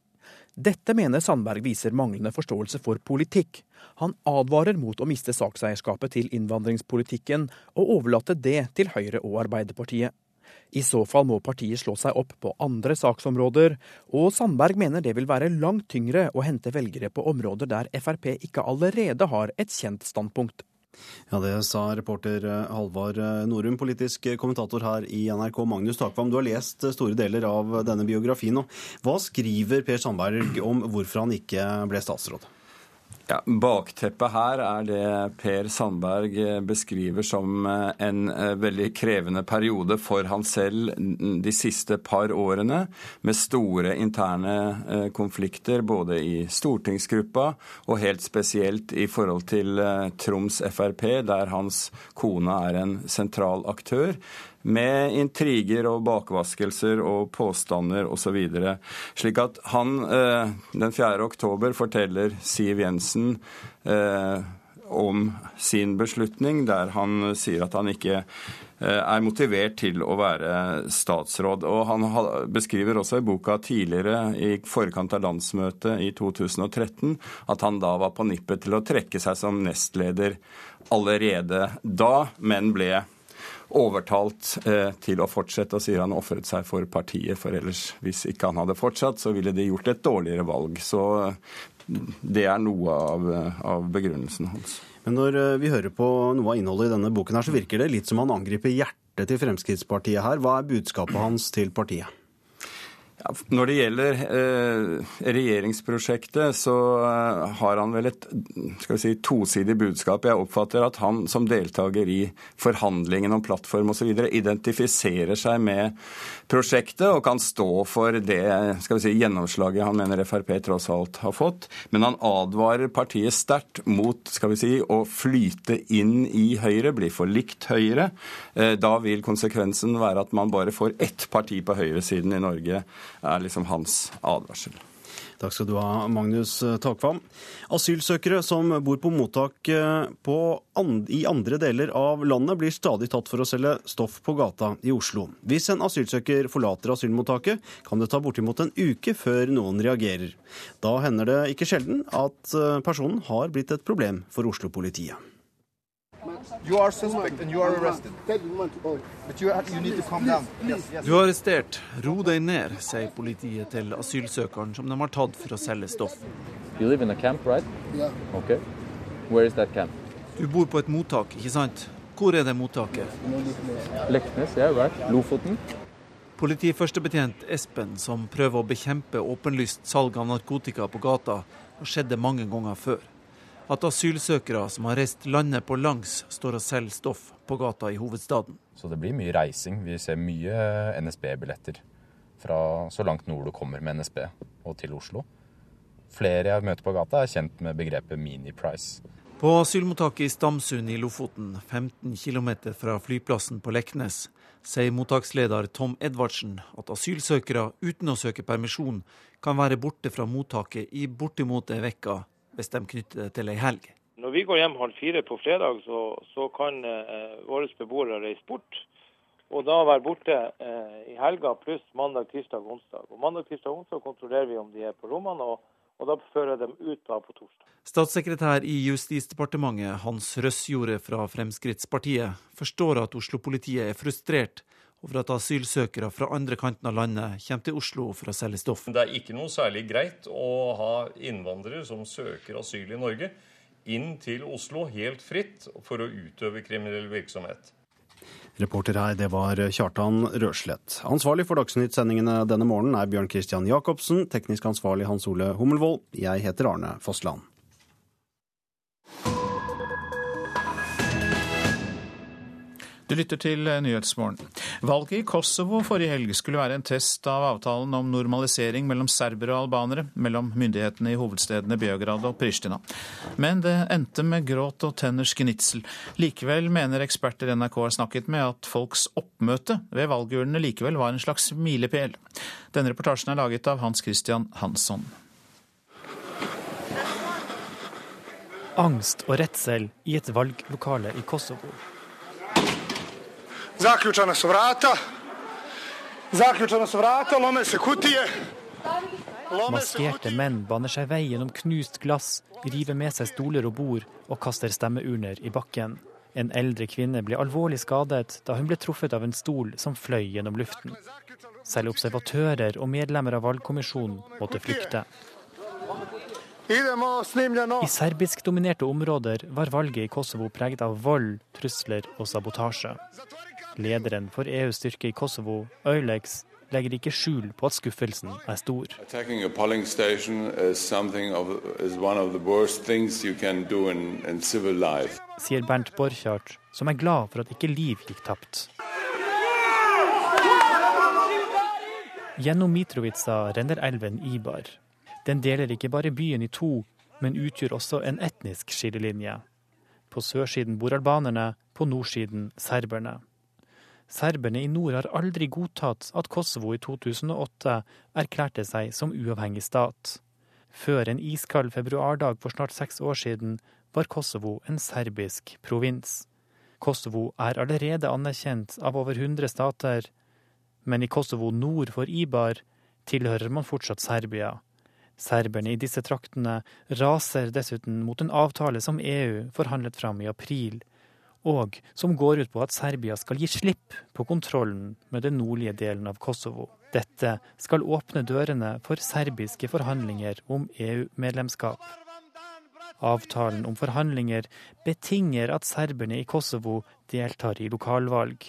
[SPEAKER 43] Dette mener Sandberg viser manglende forståelse for politikk. Han advarer mot å miste sakseierskapet til innvandringspolitikken, og overlate det til Høyre og Arbeiderpartiet. I så fall må partiet slå seg opp på andre saksområder, og Sandberg mener det vil være langt tyngre å hente velgere på områder der Frp ikke allerede har et kjent standpunkt.
[SPEAKER 33] Ja, Det sa reporter eh, Halvard eh, Norum, politisk kommentator her i NRK. Magnus Takvam, du har lest store deler av denne biografien. Hva skriver Per Sandberg om hvorfor han ikke ble statsråd?
[SPEAKER 54] Ja, Bakteppet her er det Per Sandberg eh, beskriver som eh, en eh, veldig krevende periode for han selv de siste par årene, med store interne konflikter både i stortingsgruppa og helt spesielt i forhold til Troms Frp, der hans kone er en sentral aktør med intriger og bakvaskelser og påstander osv. Slik at han eh, den 4. oktober forteller Siv Jensen eh, om sin beslutning, der han sier at han ikke eh, er motivert til å være statsråd. Og Han beskriver også i boka tidligere, i forkant av landsmøtet i 2013, at han da var på nippet til å trekke seg som nestleder allerede da, men ble overtalt eh, til å fortsette, og sier han ofret seg for partiet. For ellers, hvis ikke han hadde fortsatt, så ville de gjort et dårligere valg. Så eh, det er noe av, eh, av begrunnelsen hans.
[SPEAKER 33] Men når eh, vi hører på noe av innholdet i denne boken, her, så virker det litt som han angriper hjertet til Fremskrittspartiet her. Hva er budskapet hans til partiet?
[SPEAKER 54] Når det gjelder eh, regjeringsprosjektet, så eh, har han vel et skal vi si, tosidig budskap. Jeg oppfatter at han som deltaker i forhandlingene om plattform osv. identifiserer seg med prosjektet og kan stå for det skal vi si, gjennomslaget han mener Frp tross alt har fått. Men han advarer partiet sterkt mot skal vi si, å flyte inn i Høyre, bli for likt Høyre. Eh, da vil konsekvensen være at man bare får ett parti på høyresiden i Norge er liksom hans advarsel.
[SPEAKER 33] Takk skal du ha, Magnus Takvam. Asylsøkere som bor på mottak eh, på and i andre deler av landet, blir stadig tatt for å selge stoff på gata i Oslo. Hvis en asylsøker forlater asylmottaket, kan det ta bortimot en uke før noen reagerer. Da hender det ikke sjelden at eh, personen har blitt et problem for Oslo-politiet.
[SPEAKER 55] You are suspect and you are arrested. But you, you need to calm down. Yes,
[SPEAKER 38] yes. Du er arrestert. Ro deg ned, sier politiet til asylsøkeren som de har tatt for å selge stoff.
[SPEAKER 56] You live in a camp, right?
[SPEAKER 55] Yeah.
[SPEAKER 56] Okay. Where is that camp?
[SPEAKER 38] Du bor på et mottak, ikke sant? Hvor er det mottaket?
[SPEAKER 56] Leknes, yeah, right. Lofoten.
[SPEAKER 38] Politiførstebetjent Espen, som prøver å bekjempe åpenlyst salg av narkotika på gata, har skjedd det mange ganger før at asylsøkere som har reist landet på langs, står og selger stoff på gata i hovedstaden.
[SPEAKER 39] Så det blir mye reising. Vi ser mye NSB-billetter fra så langt nord du kommer med NSB og til Oslo. Flere jeg møter på gata, er kjent med begrepet mini-price.
[SPEAKER 38] På asylmottaket i Stamsund i Lofoten, 15 km fra flyplassen på Leknes, sier mottaksleder Tom Edvardsen at asylsøkere uten å søke permisjon kan være borte fra mottaket i bortimot ei uke hvis de knytter det til ei helg.
[SPEAKER 40] Når vi går hjem halv fire på fredag, så, så kan eh, våre beboere reise bort. Og da være borte eh, i helga pluss mandag, tirsdag onsdag. Og Mandag, tirsdag og onsdag kontrollerer vi om de er på rommene, og, og da fører dem ut da på torsdag.
[SPEAKER 38] Statssekretær i Justisdepartementet Hans Røsjorde fra Fremskrittspartiet forstår at Oslo-politiet er frustrert over at asylsøkere fra andre kanten av landet kommer til Oslo for å selge stoff.
[SPEAKER 57] Det er ikke noe særlig greit å ha innvandrere som søker asyl i Norge, inn til Oslo helt fritt for å utøve kriminell virksomhet.
[SPEAKER 33] Reporter her, det var Kjartan Røslett. Ansvarlig for Dagsnytt-sendingene denne morgenen er Bjørn Christian Jacobsen. Teknisk ansvarlig Hans Ole Hummelvold. Jeg heter Arne Fossland.
[SPEAKER 1] Du lytter til Nyhetsmorgen. Valget i Kosovo forrige helg skulle være en test av avtalen om normalisering mellom serbere og albanere, mellom myndighetene i hovedstedene Beograd og Pristina. Men det endte med gråt og tenners gnitsel. Likevel mener eksperter NRK har snakket med at folks oppmøte ved valgurnene likevel var en slags milepæl. Denne reportasjen er laget av Hans Christian Hansson.
[SPEAKER 58] Angst og redsel i et valglokale i Kosovo.
[SPEAKER 59] Zaključana su vrata. Zaključana su vrata, lome se kutije.
[SPEAKER 58] Maskerte menn baner seg vei gjennom knust glass, river med seg stoler og bord og kaster stemmeurner i bakken. En eldre kvinne ble alvorlig skadet da hun ble truffet av en stol som fløy gjennom luften. Selv observatører og medlemmer av valgkommisjonen måtte flykte. I serbiskdominerte områder var valget i Kosovo preget av vold, trusler og sabotasje. Lederen for EUs styrke i Kosovo, Eulex, legger ikke skjul på at skuffelsen er stor. Sier Bernt Borchardt, som er glad for at ikke liv gikk tapt. Gjennom Mitrovica renner elven Ibar. Den deler ikke bare byen i to, men utgjør også en etnisk skillelinje. På sørsiden bor albanerne, på nordsiden serberne. Serberne i nord har aldri godtatt at Kosovo i 2008 erklærte seg som uavhengig stat. Før en iskald februardag for snart seks år siden var Kosovo en serbisk provins. Kosovo er allerede anerkjent av over 100 stater, men i Kosovo nord for Ibar tilhører man fortsatt Serbia. Serberne i disse traktene raser dessuten mot en avtale som EU forhandlet fram i april, og som går ut på at Serbia skal gi slipp på kontrollen med den nordlige delen av Kosovo. Dette skal åpne dørene for serbiske forhandlinger om EU-medlemskap. Avtalen om forhandlinger betinger at serberne i Kosovo deltar i lokalvalg.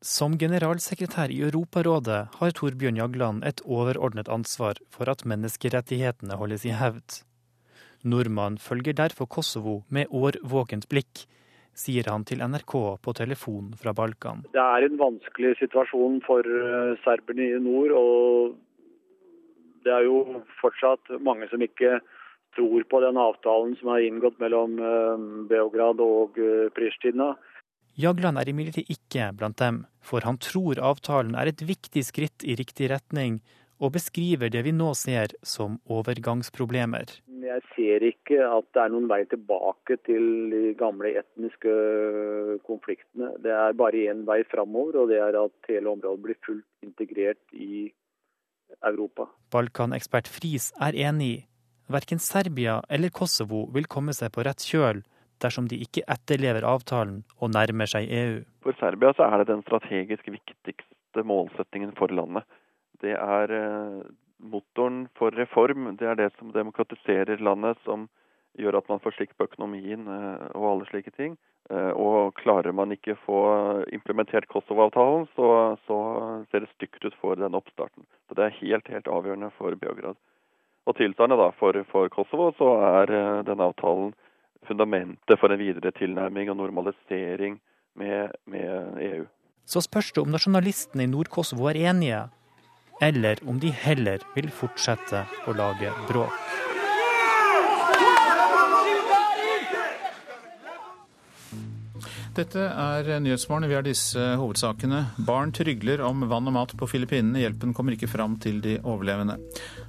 [SPEAKER 58] Som generalsekretær i Europarådet har Torbjørn Jagland et overordnet ansvar for at menneskerettighetene holdes i hevd. Nordmann følger derfor Kosovo med årvåkent blikk, sier han til NRK på telefon fra Balkan.
[SPEAKER 60] Det er en vanskelig situasjon for eh, serberne i nord. og Det er jo fortsatt mange som ikke tror på den avtalen som er inngått mellom eh, Beograd og eh, Pristina.
[SPEAKER 58] Jagland er imidlertid ikke blant dem, for han tror avtalen er et viktig skritt i riktig retning, og beskriver det vi nå ser som overgangsproblemer.
[SPEAKER 60] Jeg ser ikke at det er noen vei tilbake til de gamle etniske konfliktene. Det er bare én vei framover, og det er at hele området blir fullt integrert i Europa.
[SPEAKER 58] Balkanekspert Friis er enig. Verken Serbia eller Kosovo vil komme seg på rett kjøl dersom de ikke etterlever avtalen og nærmer seg EU.
[SPEAKER 61] For Serbia så er det den strategisk viktigste målsettingen for landet. Det er motoren for reform. Det er det som demokratiserer landet, som gjør at man får slikt på økonomien og alle slike ting. Og klarer man ikke få implementert Kosovo-avtalen, så, så, ser det stygt ut for den oppstarten. Så Det er helt, helt avgjørende for Beograd. Og tilsvarende da, for, for Kosovo så er denne avtalen fundamentet for en videre tilnærming og normalisering med, med EU.
[SPEAKER 58] Så spørs det om nasjonalistene i Nord-Kosovo er enige, eller om de heller vil fortsette å lage bråk.
[SPEAKER 1] Dette er Nyhetsmorgen. Vi har disse hovedsakene. Barn trygler om vann og mat på Filippinene. Hjelpen kommer ikke fram til de overlevende.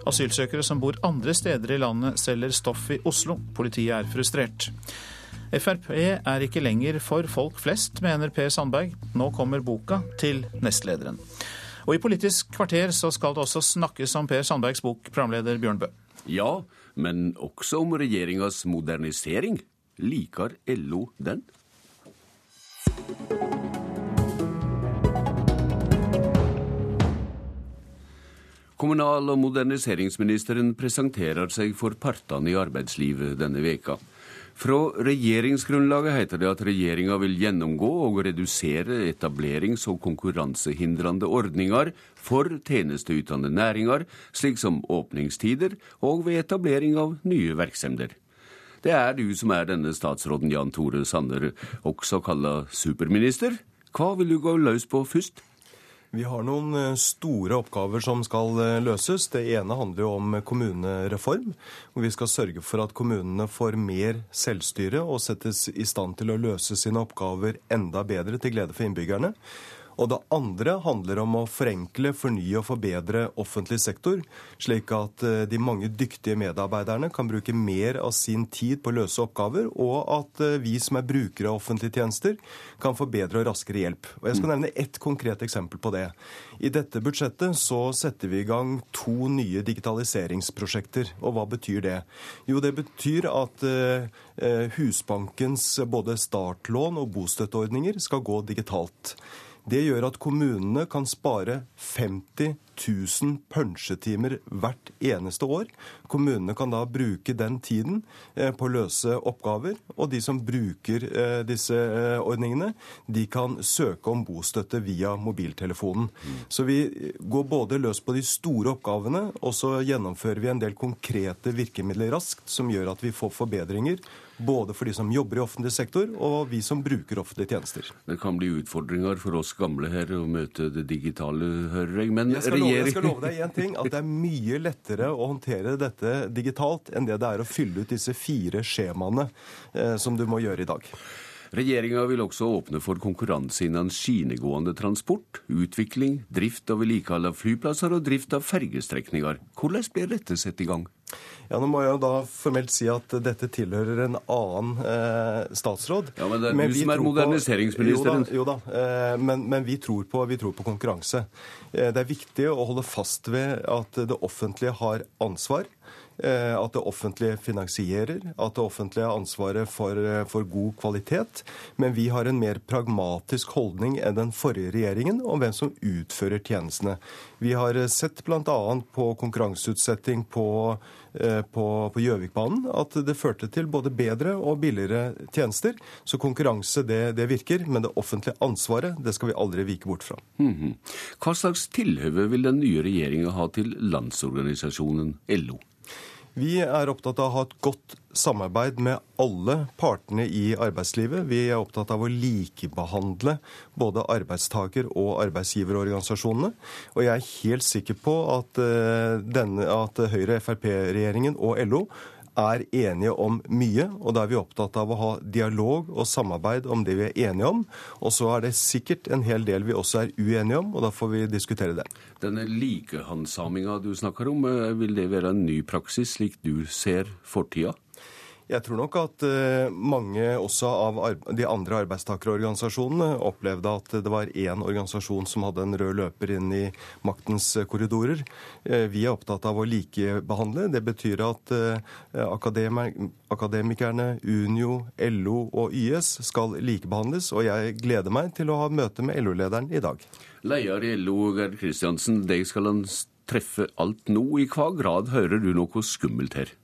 [SPEAKER 1] Asylsøkere som bor andre steder i landet, selger stoff i Oslo. Politiet er frustrert. Frp er ikke lenger for folk flest, mener Per Sandberg. Nå kommer boka til nestlederen. Og i Politisk kvarter så skal det også snakkes om Per Sandbergs bok, programleder Bjørn Bø.
[SPEAKER 62] Ja, men også om regjeringas modernisering. Liker LO den? Kommunal- og moderniseringsministeren presenterer seg for partene i arbeidslivet denne veka. Fra regjeringsgrunnlaget heter det at regjeringa vil gjennomgå og redusere etablerings- og konkurransehindrende ordninger for tjenesteytende næringer, slik som åpningstider og ved etablering av nye virksomheter. Det er du som er denne statsråden Jan Tore Sanner, også kalla superminister. Hva vil du gå løs på først?
[SPEAKER 63] Vi har noen eh, store oppgaver som skal eh, løses. Det ene handler jo om kommunereform. hvor Vi skal sørge for at kommunene får mer selvstyre og settes i stand til å løse sine oppgaver enda bedre til glede for innbyggerne. Og det andre handler om å forenkle, fornye og forbedre offentlig sektor, slik at eh, de mange dyktige medarbeiderne kan bruke mer av sin tid på å løse oppgaver, og at eh, vi som er brukere av offentlige tjenester, kan få bedre og raskere hjelp. Og Jeg skal nevne ett konkret eksempel på det. I dette budsjettet så setter vi i gang to nye digitaliseringsprosjekter. Og hva betyr det? Jo, det betyr at eh, Husbankens både startlån og bostøtteordninger skal gå digitalt. Det gjør at kommunene kan spare 50 000 punsjetimer hvert eneste år. Kommunene kan da bruke den tiden eh, på å løse oppgaver. Og de som bruker eh, disse eh, ordningene, de kan søke om bostøtte via mobiltelefonen. Så vi går både løs på de store oppgavene, og så gjennomfører vi en del konkrete virkemidler raskt som gjør at vi får forbedringer både for de som jobber i offentlig sektor, og vi som bruker offentlige tjenester.
[SPEAKER 62] Det kan bli utfordringer for oss gamle her å møte det digitale, hører jeg. Men
[SPEAKER 63] jeg skal, love, jeg skal love deg én ting, at det er mye lettere å håndtere dette digitalt enn det det er å fylle ut disse fire skjemaene eh, som du må gjøre i dag.
[SPEAKER 62] Regjeringa vil også åpne for konkurranse innen skinegående transport, utvikling, drift og vedlikehold av flyplasser og drift av fergestrekninger. Hvordan blir dette satt i gang?
[SPEAKER 63] Ja, Nå må jeg jo da formelt si at dette tilhører en annen eh, statsråd.
[SPEAKER 62] Ja, Men det er men du som er moderniseringsministeren.
[SPEAKER 63] jo da, jo da eh, men, men, vi, tror på, vi tror på konkurranse. Eh, det er viktig å holde fast ved at det offentlige har ansvar. Eh, at det offentlige finansierer, at det offentlige har ansvaret for, eh, for, god kvalitet. Men vi har en mer pragmatisk holdning enn den forrige regjeringen om hvem som utfører tjenestene. Vi har eh, sett bl.a. på konkurranseutsetting på på Gjøvikbanen at det førte til både bedre og billigere tjenester. Så konkurranse det, det, virker, men det offentlige ansvaret det skal vi aldri vike bort fra.
[SPEAKER 62] Mm -hmm. Hva slags tilhøve vil den nye regjeringa ha til Landsorganisasjonen LO?
[SPEAKER 63] Vi er opptatt av å ha et godt samarbeid med alle partene i arbeidslivet. Vi er opptatt av å likebehandle både arbeidstaker- og arbeidsgiverorganisasjonene. Og jeg er helt sikker på at, uh, denne, at Høyre-Frp-regjeringen og LO er enige om mye, og da er vi opptatt av å ha dialog og samarbeid om det vi er enige om. Og så er det sikkert en hel del vi også er uenige om, og da får vi diskutere det.
[SPEAKER 62] Denne likehandsaminga du snakker om, eh, vil det være en ny praksis, slik du ser fortida?
[SPEAKER 63] Jeg tror nok at eh, mange også av de andre arbeidstakerorganisasjonene opplevde at det var én organisasjon som hadde en rød løper inn i maktens korridorer. Eh, vi er opptatt av å likebehandle. Det betyr at eh, akademikerne, Unio, LO og YS skal likebehandles. Og jeg gleder meg til å ha møte med LO-lederen i dag.
[SPEAKER 62] Leder i LO, Gerd Kristiansen, deg skal han treffe alt nå. I hva grad hører du noe skummelt her?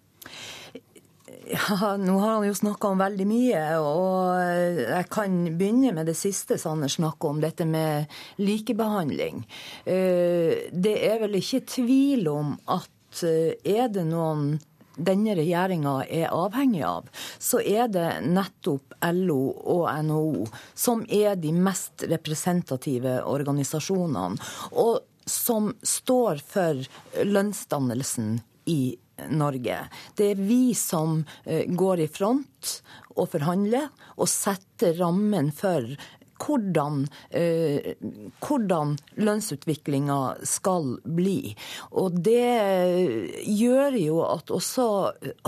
[SPEAKER 64] Ja, Nå har han jo snakka om veldig mye, og jeg kan begynne med det siste Sanner snakker om, dette med likebehandling. Eh, det er vel ikke tvil om at eh, er det noen denne regjeringa er avhengig av, så er det nettopp LO og NHO som er de mest representative organisasjonene, og som står for lønnsdannelsen i Norge. Det er vi som går i front og forhandler og setter rammen for hvordan, eh, hvordan lønnsutviklinga skal bli. Og det gjør jo at også,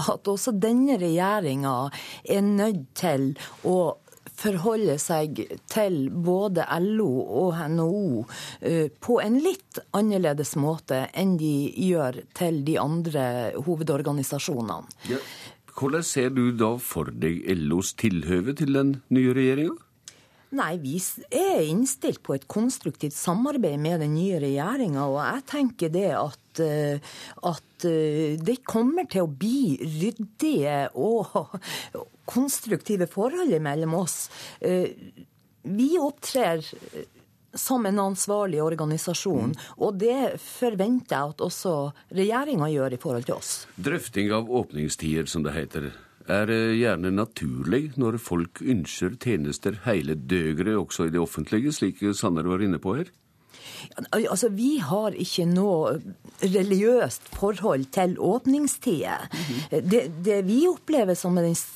[SPEAKER 64] at også denne regjeringa er nødt til å forholde seg til både LO og NHO eh, på en litt annerledes måte enn de gjør til de andre hovedorganisasjonene. Ja.
[SPEAKER 62] Hvordan ser du da for deg LOs tilhøve til den nye regjeringa?
[SPEAKER 64] Nei, vi er innstilt på et konstruktivt samarbeid med den nye regjeringa. Og jeg tenker det at, eh, at eh, det kommer til å bli ryddige og konstruktive forhold mellom oss. Eh, vi opptrer som en ansvarlig organisasjon. Mm. Og det forventer jeg at også regjeringa gjør i forhold til oss.
[SPEAKER 62] Drøfting av åpningstider, som det heter er gjerne naturlig når folk ønsker tjenester hele døgnet, også i det offentlige, slik Sanner var inne på her?
[SPEAKER 64] Altså, Vi har ikke noe religiøst forhold til åpningstider. Mm -hmm. det, det, vi opplever som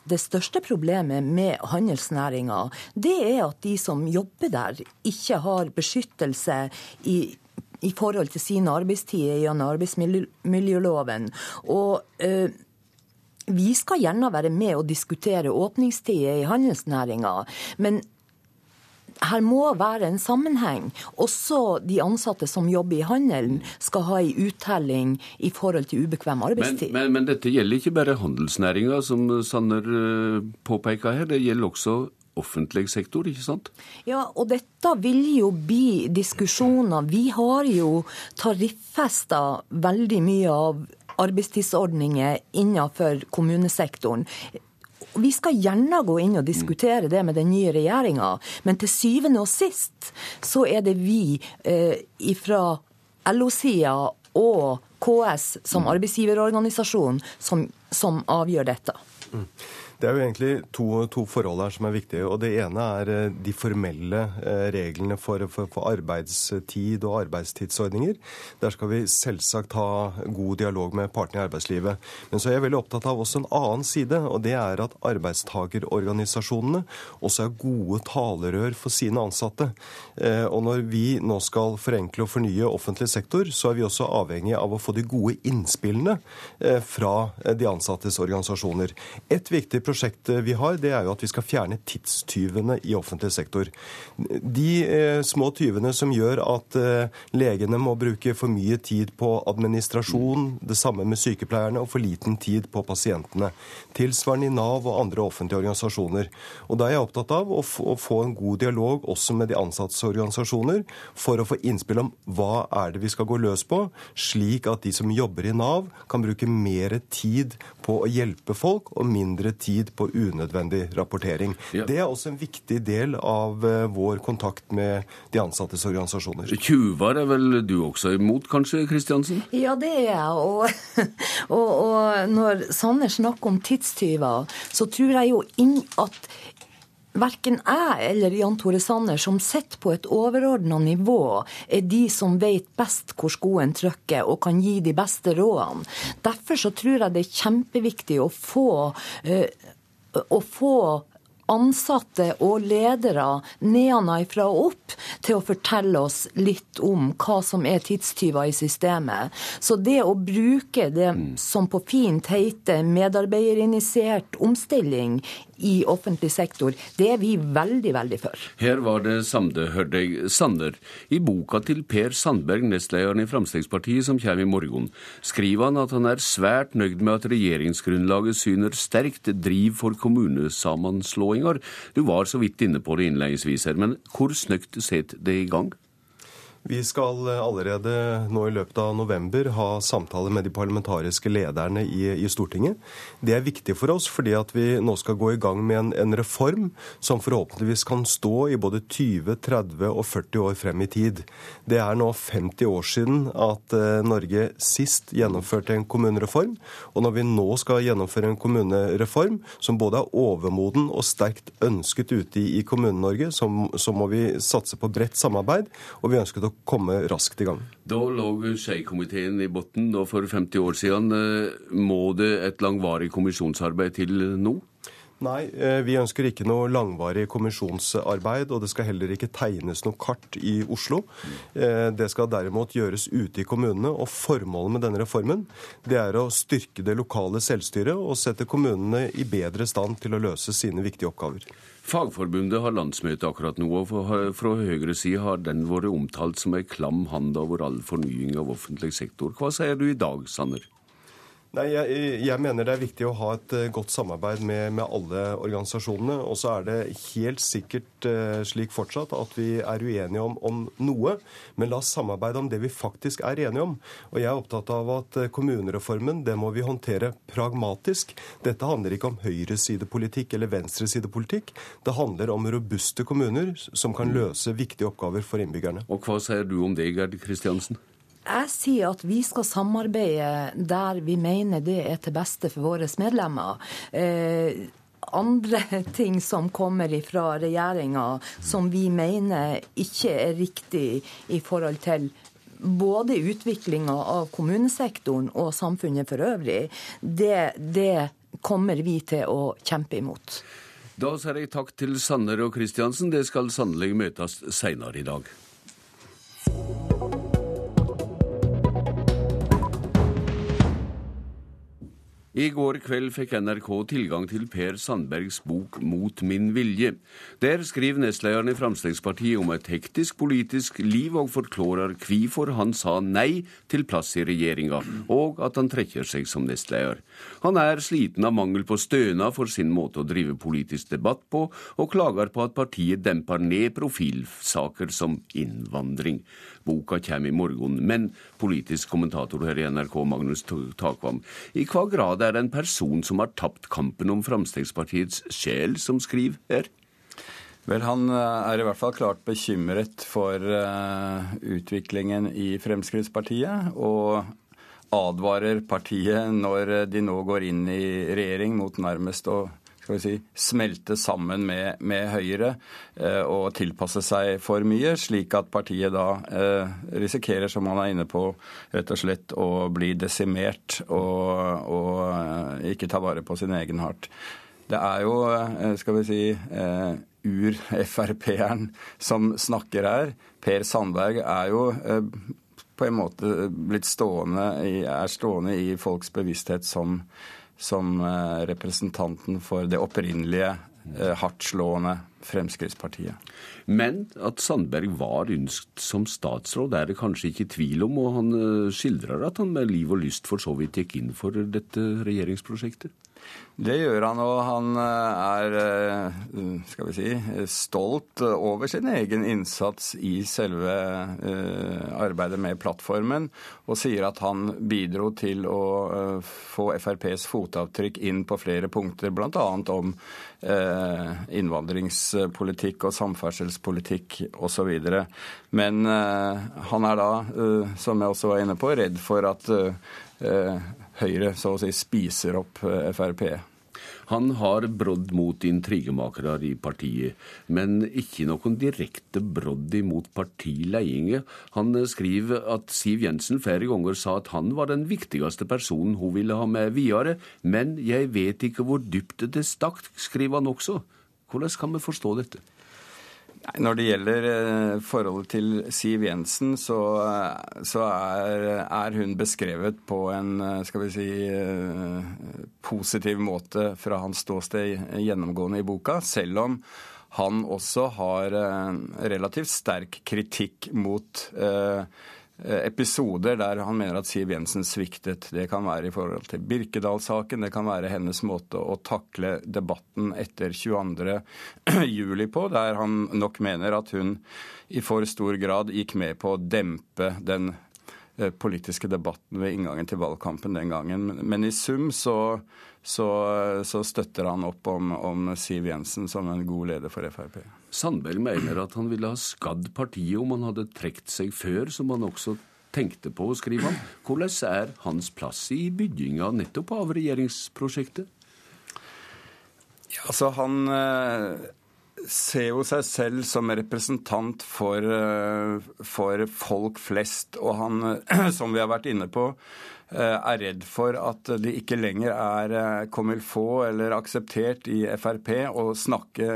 [SPEAKER 64] det største problemet med handelsnæringa, det er at de som jobber der, ikke har beskyttelse i i forhold til sin arbeidstid gjennom arbeidsmiljøloven. Og øh, vi skal gjerne være med og diskutere åpningstider i handelsnæringa, men her må være en sammenheng. Også de ansatte som jobber i handelen, skal ha en uttelling i forhold til ubekvem arbeidstid.
[SPEAKER 62] Men, men, men dette gjelder ikke bare handelsnæringa, som Sanner eh, påpeker her. Det gjelder også offentlig sektor, ikke sant?
[SPEAKER 64] Ja, og dette vil jo bli diskusjoner. Vi har jo tariffesta veldig mye av arbeidstidsordninger innenfor kommunesektoren. Vi skal gjerne gå inn og diskutere det med den nye regjeringa, men til syvende og sist så er det vi eh, fra LO-sida og KS som mm. arbeidsgiverorganisasjon som, som avgjør dette. Mm.
[SPEAKER 63] Det er jo egentlig to, to, forhold her som er viktige. og Det ene er eh, de formelle eh, reglene for, for, for, arbeidstid og arbeidstidsordninger. Der skal vi selvsagt ha god dialog med partene i arbeidslivet. Men så er jeg veldig opptatt av også en annen side, og det er at arbeidstakerorganisasjonene også er gode talerør for sine ansatte. Eh, og når vi nå skal forenkle og fornye offentlig sektor, så er vi også avhengig av å få de gode innspillene fra de ansattes organisasjoner. Et viktig prosjekt prosjektet vi har, det er jo at vi skal fjerne tidstyvene i offentlig sektor. De eh, små tyvene som gjør at eh, legene må bruke for mye tid på administrasjon, det samme med sykepleierne, og for liten tid på pasientene. Tilsvarende i Nav og andre offentlige organisasjoner. Og Da er jeg opptatt av å få en god dialog også med de ansattes organisasjoner, for å få innspill om hva er det vi skal gå løs på, slik at de som jobber i Nav, kan bruke mer tid på å hjelpe folk og mindre tid tid på unødvendig rapportering. Ja. Det er også en viktig del av eh, vår kontakt med de ansattes organisasjoner.
[SPEAKER 62] Tjuver er vel du også imot, kanskje, Kristiansen?
[SPEAKER 64] Ja, det er jeg. Og, og, og når Sanner snakker om tidstyver, så tror jeg jo inn at Verken jeg eller Jan Tore Sanner, som sitter på et overordna nivå, er de som vet best hvor skoen trykker og kan gi de beste rådene. Derfor så tror jeg det er kjempeviktig å få, uh, å få ansatte og ledere nedenfra og opp til å fortelle oss litt om hva som er tidstyver i systemet. Så det å bruke det mm. som på fint heter medarbeiderinitiert omstilling i offentlig sektor. Det er vi veldig, veldig for.
[SPEAKER 62] Her var det Sande Hørdøy Sander. I boka til Per Sandberg, nestlederen i Fremskrittspartiet, som kommer i morgen, skriver han at han er svært nøyd med at regjeringsgrunnlaget syner sterkt driv for kommunesammenslåinger. Du var så vidt inne på det innledningsvis her, men hvor snøkt setter det i gang?
[SPEAKER 63] Vi skal eh, allerede nå i løpet av november ha samtaler med de parlamentariske lederne i, i, Stortinget. Det er viktig for oss fordi at vi nå skal gå i gang med en, en, reform som forhåpentligvis kan stå i både 20, 30 og 40 år frem i tid. Det er nå 50 år siden at uh, Norge sist gjennomførte en kommunereform. Og når vi nå skal gjennomføre en kommunereform som både er overmoden og sterkt ønsket ute i, i Kommune-Norge, så, så, må vi satse på bredt samarbeid. og vi ønsket å komme raskt i gang.
[SPEAKER 62] Da lå Skei-komiteen i bunnen, for 50 år siden. Må det et langvarig kommisjonsarbeid til nå?
[SPEAKER 63] Nei, eh, vi ønsker ikke noe langvarig kommisjonsarbeid, og det skal heller ikke tegnes noe kart i Oslo. Eh, det skal derimot gjøres ute i kommunene, og formålet med denne reformen det er å styrke det lokale selvstyret og sette kommunene i bedre stand til å løse sine viktige oppgaver.
[SPEAKER 62] Fagforbundet har landsmøte akkurat nå, og fra Høyre side har den vært omtalt som ei klam hand over all fornying av offentlig sektor. Hva sier du i dag, Sanner?
[SPEAKER 63] Nei, jeg, jeg, mener det er viktig å ha et eh, godt samarbeid med, med alle organisasjonene. Og så er det helt sikkert uh, slik fortsatt at vi er uenige om, om, noe. Men la oss samarbeide om det vi faktisk er enige om. Og jeg er opptatt av at eh, kommunereformen det må vi håndtere pragmatisk. Dette handler ikke om høyresidepolitikk eller venstresidepolitikk. Det handler om robuste kommuner som kan løse viktige oppgaver for innbyggerne.
[SPEAKER 62] Og hva sier du om det, Gerd Kristiansen?
[SPEAKER 64] Jeg sier at vi skal samarbeide der vi mener det er til beste for våre medlemmer. Eh, andre ting som kommer fra regjeringa som vi mener ikke er riktig i forhold til både utviklinga av kommunesektoren og samfunnet for øvrig, det, det kommer vi til å kjempe imot.
[SPEAKER 62] Da sier jeg takk til Sanner og Kristiansen. Det skal sannelig møtes seinere i dag. I går kveld fikk NRK tilgang til Per Sandbergs bok Mot min vilje. Der skriver nestlederen i Fremskrittspartiet om et hektisk politisk liv, og forklarer hvorfor han sa nei til plass i regjeringa, og at han trekker seg som nestleder. Han er sliten av mangel på stønad for sin måte å drive politisk debatt på, og klager på at partiet demper ned profilsaker som innvandring. Boka kommer i morgen, men politisk kommentator her i NRK, Magnus Takvam, i hva grad er det en person som har tapt kampen om Fremskrittspartiets sjel, som skriver her?
[SPEAKER 54] Vel, Han eh, er i hvert fall klart bekymret for uh, utviklingen i Fremskrittspartiet. Og advarer partiet når de nå går inn i regjering mot nærmest å skal vi si, smelte sammen med, med Høyre eh, og tilpasse seg for mye, slik at partiet da eh, risikerer, som han er inne på, rett og slett å bli desimert og, og eh, ikke ta vare på sin egen hardt. Det er jo, eh, skal vi si, eh, ur-Frp-eren som snakker her. Per Sandberg er jo eh, på en måte blitt stående er stående i folks bevissthet som som eh, representanten for det opprinnelige eh, hardtslående Fremskrittspartiet.
[SPEAKER 62] Men at Sandberg var ønsket som statsråd, er det kanskje ikke tvil om, og han eh, skildrer at han med liv og lyst for så vidt gikk inn for dette regjeringsprosjektet?
[SPEAKER 54] Det gjør han, og han eh, er eh, skal vi si, stolt over sin egen innsats i selve eh, arbeidet med plattformen, og sier at han bidro til å få FrPs fotavtrykk inn på flere punkter, bl.a. om innvandringspolitikk og samferdselspolitikk osv. Men han er da, som jeg også var inne på, redd for at Høyre så å si spiser opp eh, Frp.
[SPEAKER 62] Han har brodd mot intrigemakere i partiet, men ikke noen direkte brodd imot partiledelsen. Han skriver at Siv Jensen flere ganger sa at han var den viktigste personen hun ville ha med videre, men jeg vet ikke hvor dypt det stakk, skriver han også. Hvordan kan vi forstå dette?
[SPEAKER 54] Når det gjelder eh, forholdet til Siv Jensen, så, eh, så er, er, hun beskrevet på en eh, skal vi si, positiv måte fra hans ståsted gjennomgående i boka, selv om han også har relativt sterk kritikk mot eh, episoder der han mener at Siv Jensen sviktet. Det kan være i forhold til Birkedal-saken, det kan være hennes måte å takle debatten etter 22. juli på, der han nok mener at hun i for stor grad gikk med på å dempe den eh, politiske debatten ved inngangen til valgkampen den gangen. Men i sum så så, så støtter han opp om, om, Siv Jensen som en god leder for Frp.
[SPEAKER 62] Sandberg mener at han ville ha skadd partiet om han hadde trukket seg før, som han også tenkte på, skriver han. Hvordan er hans plass i bygginga nettopp av regjeringsprosjektet?
[SPEAKER 54] Ja, altså han, eh, ser jo seg selv som representant for, for folk flest. Og han, som vi har vært inne på, er redd for at det ikke lenger er comme il faut eller akseptert i Frp å snakke,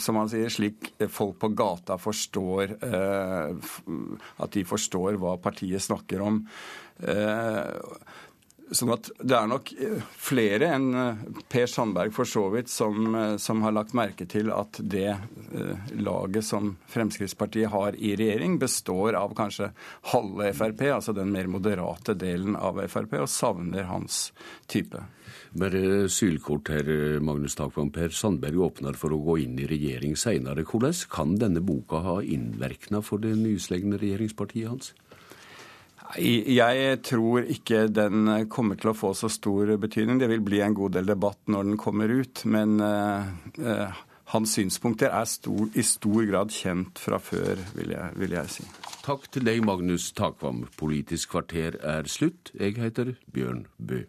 [SPEAKER 54] som han sier, slik folk på gata forstår At de forstår hva partiet snakker om. Sånn at Det er nok eh, flere enn eh, Per Sandberg for så vidt som, eh, som, har lagt merke til at det laget som Fremskrittspartiet har i regjering, består av kanskje halve Frp, altså den mer moderate delen av Frp, og savner hans type.
[SPEAKER 62] Bare sylkort her, Magnus Takvam. Per Sandberg åpner for å gå inn i regjering seinere. Hvordan kan denne boka ha innvirkning for det nyslegne regjeringspartiet hans?
[SPEAKER 54] Jeg tror ikke den kommer til å få så stor betydning. Det vil bli en god del debatt når den kommer ut. Men uh, hans synspunkter er stor, i stor grad kjent fra før, vil jeg, vil jeg si.
[SPEAKER 62] Takk til deg, Magnus Takvam. Politisk kvarter er slutt. Jeg heter Bjørn Bø.